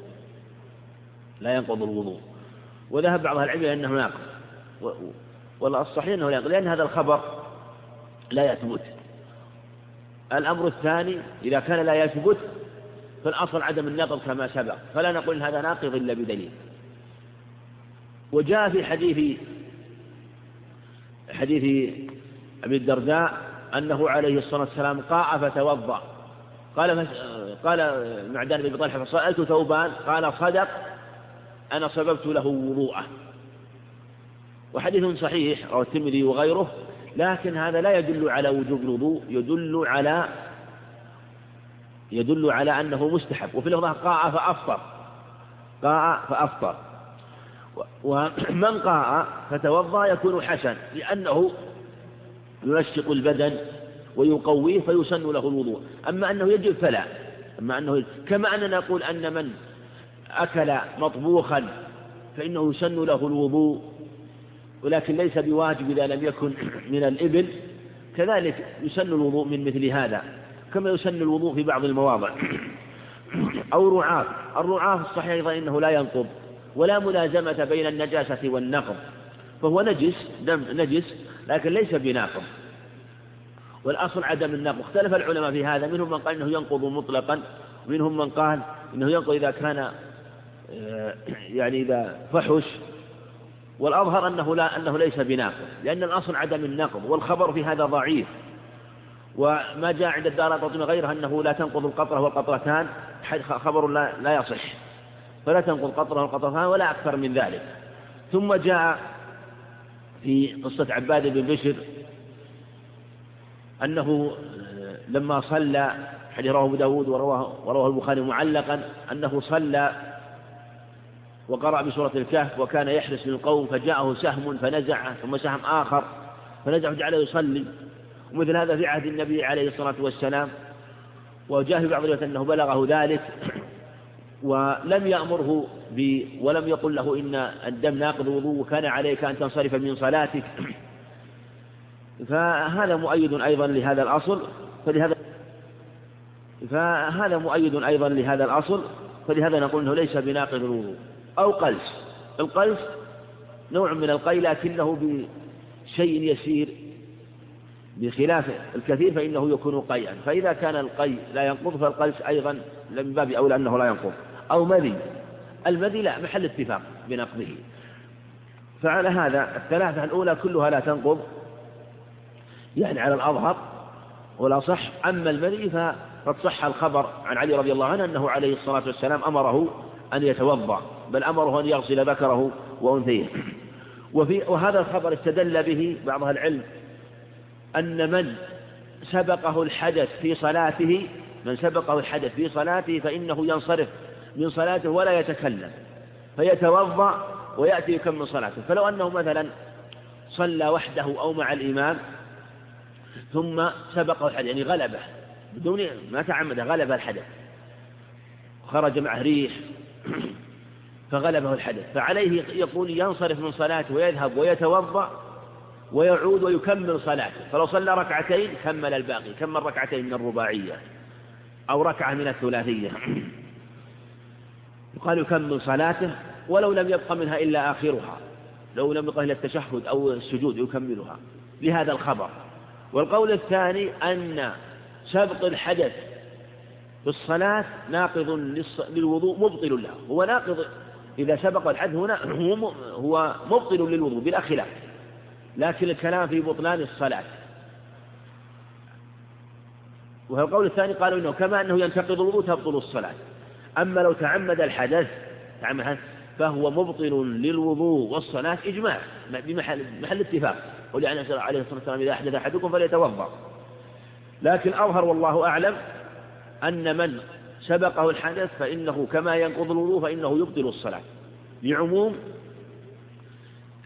لا ينقض الوضوء. وذهب بعض العلم إلى أنه ناقض والصحيح أنه لا ينقض لأن هذا الخبر لا يثبت. الأمر الثاني إذا كان لا يثبت فالأصل عدم النقض كما سبق. فلا نقول هذا ناقض إلا بدليل. وجاء في حديث حديث أبي الدرداء أنه عليه الصلاة والسلام قاء فتوضأ. قال قال معدان بن طلحة فسألت ثوبان قال صدق أنا صببت له وضوءه. وحديث صحيح رواه الترمذي وغيره لكن هذا لا يدل على وجوب الوضوء يدل على يدل على أنه مستحب. وفي اللفظة قاء فأفطر قاء فأفطر. ومن قاء فتوضأ يكون حسن لأنه ينشط البدن ويقويه فيسن له الوضوء. أما أنه يجب فلا. أما أنه يجب. كما أننا نقول أن من أكل مطبوخا فإنه يسن له الوضوء ولكن ليس بواجب إذا لم يكن من الإبل. كذلك يسن الوضوء من مثل هذا كما يسن الوضوء في بعض المواضع. أو رعاف الرعاف الصحيح أيضا إنه لا ينقض. ولا ملازمة بين النجاسة والنقض فهو نجس دم نجس لكن ليس بناقض والأصل عدم النقض اختلف العلماء في هذا. منهم من قال إنه ينقض مطلقا ومنهم من قال إنه ينقض إذا كان آه، يعني إذا فحش. والأظهر أنه لا أنه ليس بناقض لأن الأصل عدم النقض والخبر في هذا ضعيف. وما جاء عند الدار قطن غيره أنه لا تنقض القطرة والقطرتان خبر لا, لا يصح. فلا تنقض قطرة والقطرتان ولا أكثر من ذلك. ثم جاء في قصة عباد بن بشر أنه لما صلى حديث رواه أبو داود ورواه, ورواه البخاري معلقا أنه صلى وقرأ بسورة الكهف وكان يحرس للقوم فجاءه سهم فنزعه ثم سهم آخر فنزعه جعله يصلي. ومثل هذا في عهد النبي عليه الصلاة والسلام. وجاء في بعض الروايات أنه بلغه ذلك. ولم يأمره ب ولم يقل له إن الدم ناقض وضوء وكان عليك أن تنصرف من صلاتك. فهذا مؤيد أيضا لهذا الأصل. فلهذا فهذا مؤيد أيضا لهذا الأصل. فلهذا نقول أنه ليس بناقض الوضوء. أو قلس. القلس نوع من القي لكنه بشيء يسير بخلاف الكثير فإنه يكون قيئا. فإذا كان القي لا ينقض فالقلس أيضا من باب أولى أنه لا ينقض. أو مذي. المذي لا محل اتفاق بنقضه فعلى هذا الثلاثة الأولى كلها لا تنقض. يعني على الأظهر والأصح أما المذي فقد صح الخبر عن علي رضي الله عنه أنه عليه الصلاة والسلام أمره أن يتوضأ بل أمره أن يغسل ذكره وأنثيه. وفي وهذا الخبر استدل به بعض أهل العلم أن من سبقه الحدث في صلاته من سبقه الحدث في صلاته فإنه ينصرف. من صلاته ولا يتكلم فيتوضأ ويأتي يكمل صلاته. فلو أنه مثلا صلى وحده أو مع الإمام ثم سبقه الحدث يعني غلبه بدون ما تعمد غلب الحدث خرج معه ريح فغلبه الحدث. فعليه يقول ينصرف من صلاته ويذهب ويتوضأ ويعود ويكمل صلاته. فلو صلى ركعتين كمل الباقي كمل ركعتين من الرباعية أو ركعة من الثلاثية. يقال يكمل صلاته ولو لم يبق منها إلا آخرها. لو لم يبق إلا التشهد أو السجود يكملها. بهذا الخبر. والقول الثاني أن سبق الحدث في الصلاة ناقض للوضوء مبطل له. هو ناقض إذا سبق الحدث هنا هو مبطل للوضوء بلا خلاف لكن الكلام في بطلان الصلاة. القول الثاني قالوا إنه كما أنه ينتقض الوضوء تبطل الصلاة. أما لو تعمد الحدث تعمد فهو مبطل للوضوء والصلاة إجماع بمحل محل اتفاق. ولأن عليه الصلاة والسلام إذا أحدث أحدكم فليتوضأ. لكن أظهر والله أعلم أن من سبقه الحدث فإنه كما ينقض الوضوء فإنه يبطل الصلاة. لعموم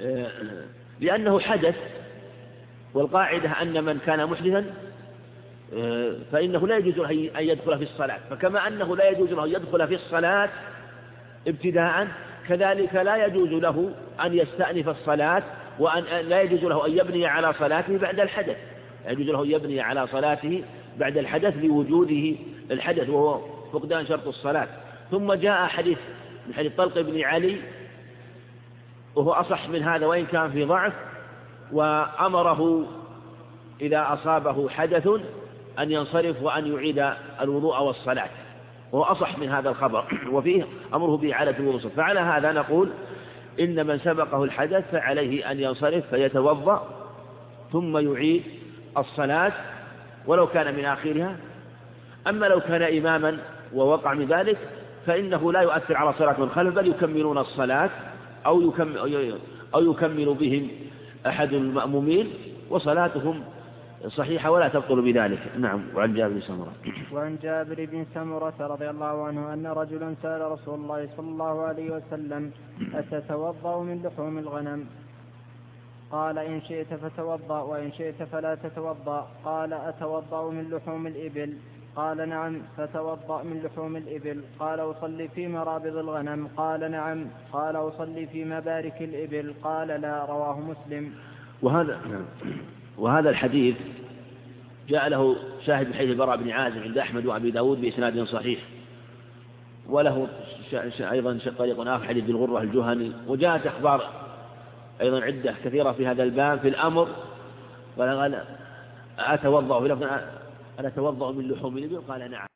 آه، لأنه حدث والقاعدة أن من كان محدثا فإنه لا يجوز له أن يدخل في الصلاة. فكما أنه لا يجوز له أن يدخل في الصلاة ابتداء كذلك لا يجوز له أن يستأنف الصلاة وأن لا يجوز له أن يبني على صلاته بعد الحدث. لا يجوز له أن يبني على صلاته بعد الحدث لوجوده الحدث وهو فقدان شرط الصلاة. ثم جاء حديث من حديث طلق بن علي وهو أصح من هذا وإن كان في ضعف وأمره إذا أصابه حدث أن ينصرف وأن يعيد الوضوء والصلاة. وهو أصح من هذا الخبر. وفيه أمره بإعادة الوضوء فعلى هذا نقول إن من سبقه الحدث فعليه أن ينصرف فيتوضأ ثم يعيد الصلاة ولو كان من آخرها. أما لو كان إماما ووقع من ذلك فإنه لا يؤثر على صلاة من خلف بل يكملون الصلاة أو يكمل, أو يكمل بهم أحد المأمومين وصلاتهم صحيحة ولا تبطل بذلك. نعم وعن جابر بن سمرة. وعن جابر بن سمرة رضي الله عنه أن رجلا سأل رسول الله صلى الله عليه وسلم أتتوضأ من لحوم الغنم؟ قال إن شئت فتوضأ وإن شئت فلا تتوضأ. قال أتوضأ من لحوم الإبل؟ قال نعم فتوضأ من لحوم الإبل. قال أصلي في مرابض الغنم. قال نعم. قال أصلي في مبارك الإبل. قال لا. رواه مسلم. وهذا وهذا الحديث جاء له شاهد بحيث البراء بن عازم عند أحمد وأبي داود بإسناد صحيح. وله أيضا طريق آخر حديث بالغرة الجهني. وجاءت أخبار أيضا عدة كثيرة في هذا الباب في الأمر. قال أتوضأ في أنا أتوضأ من لحوم الإبل؟ قال نعم.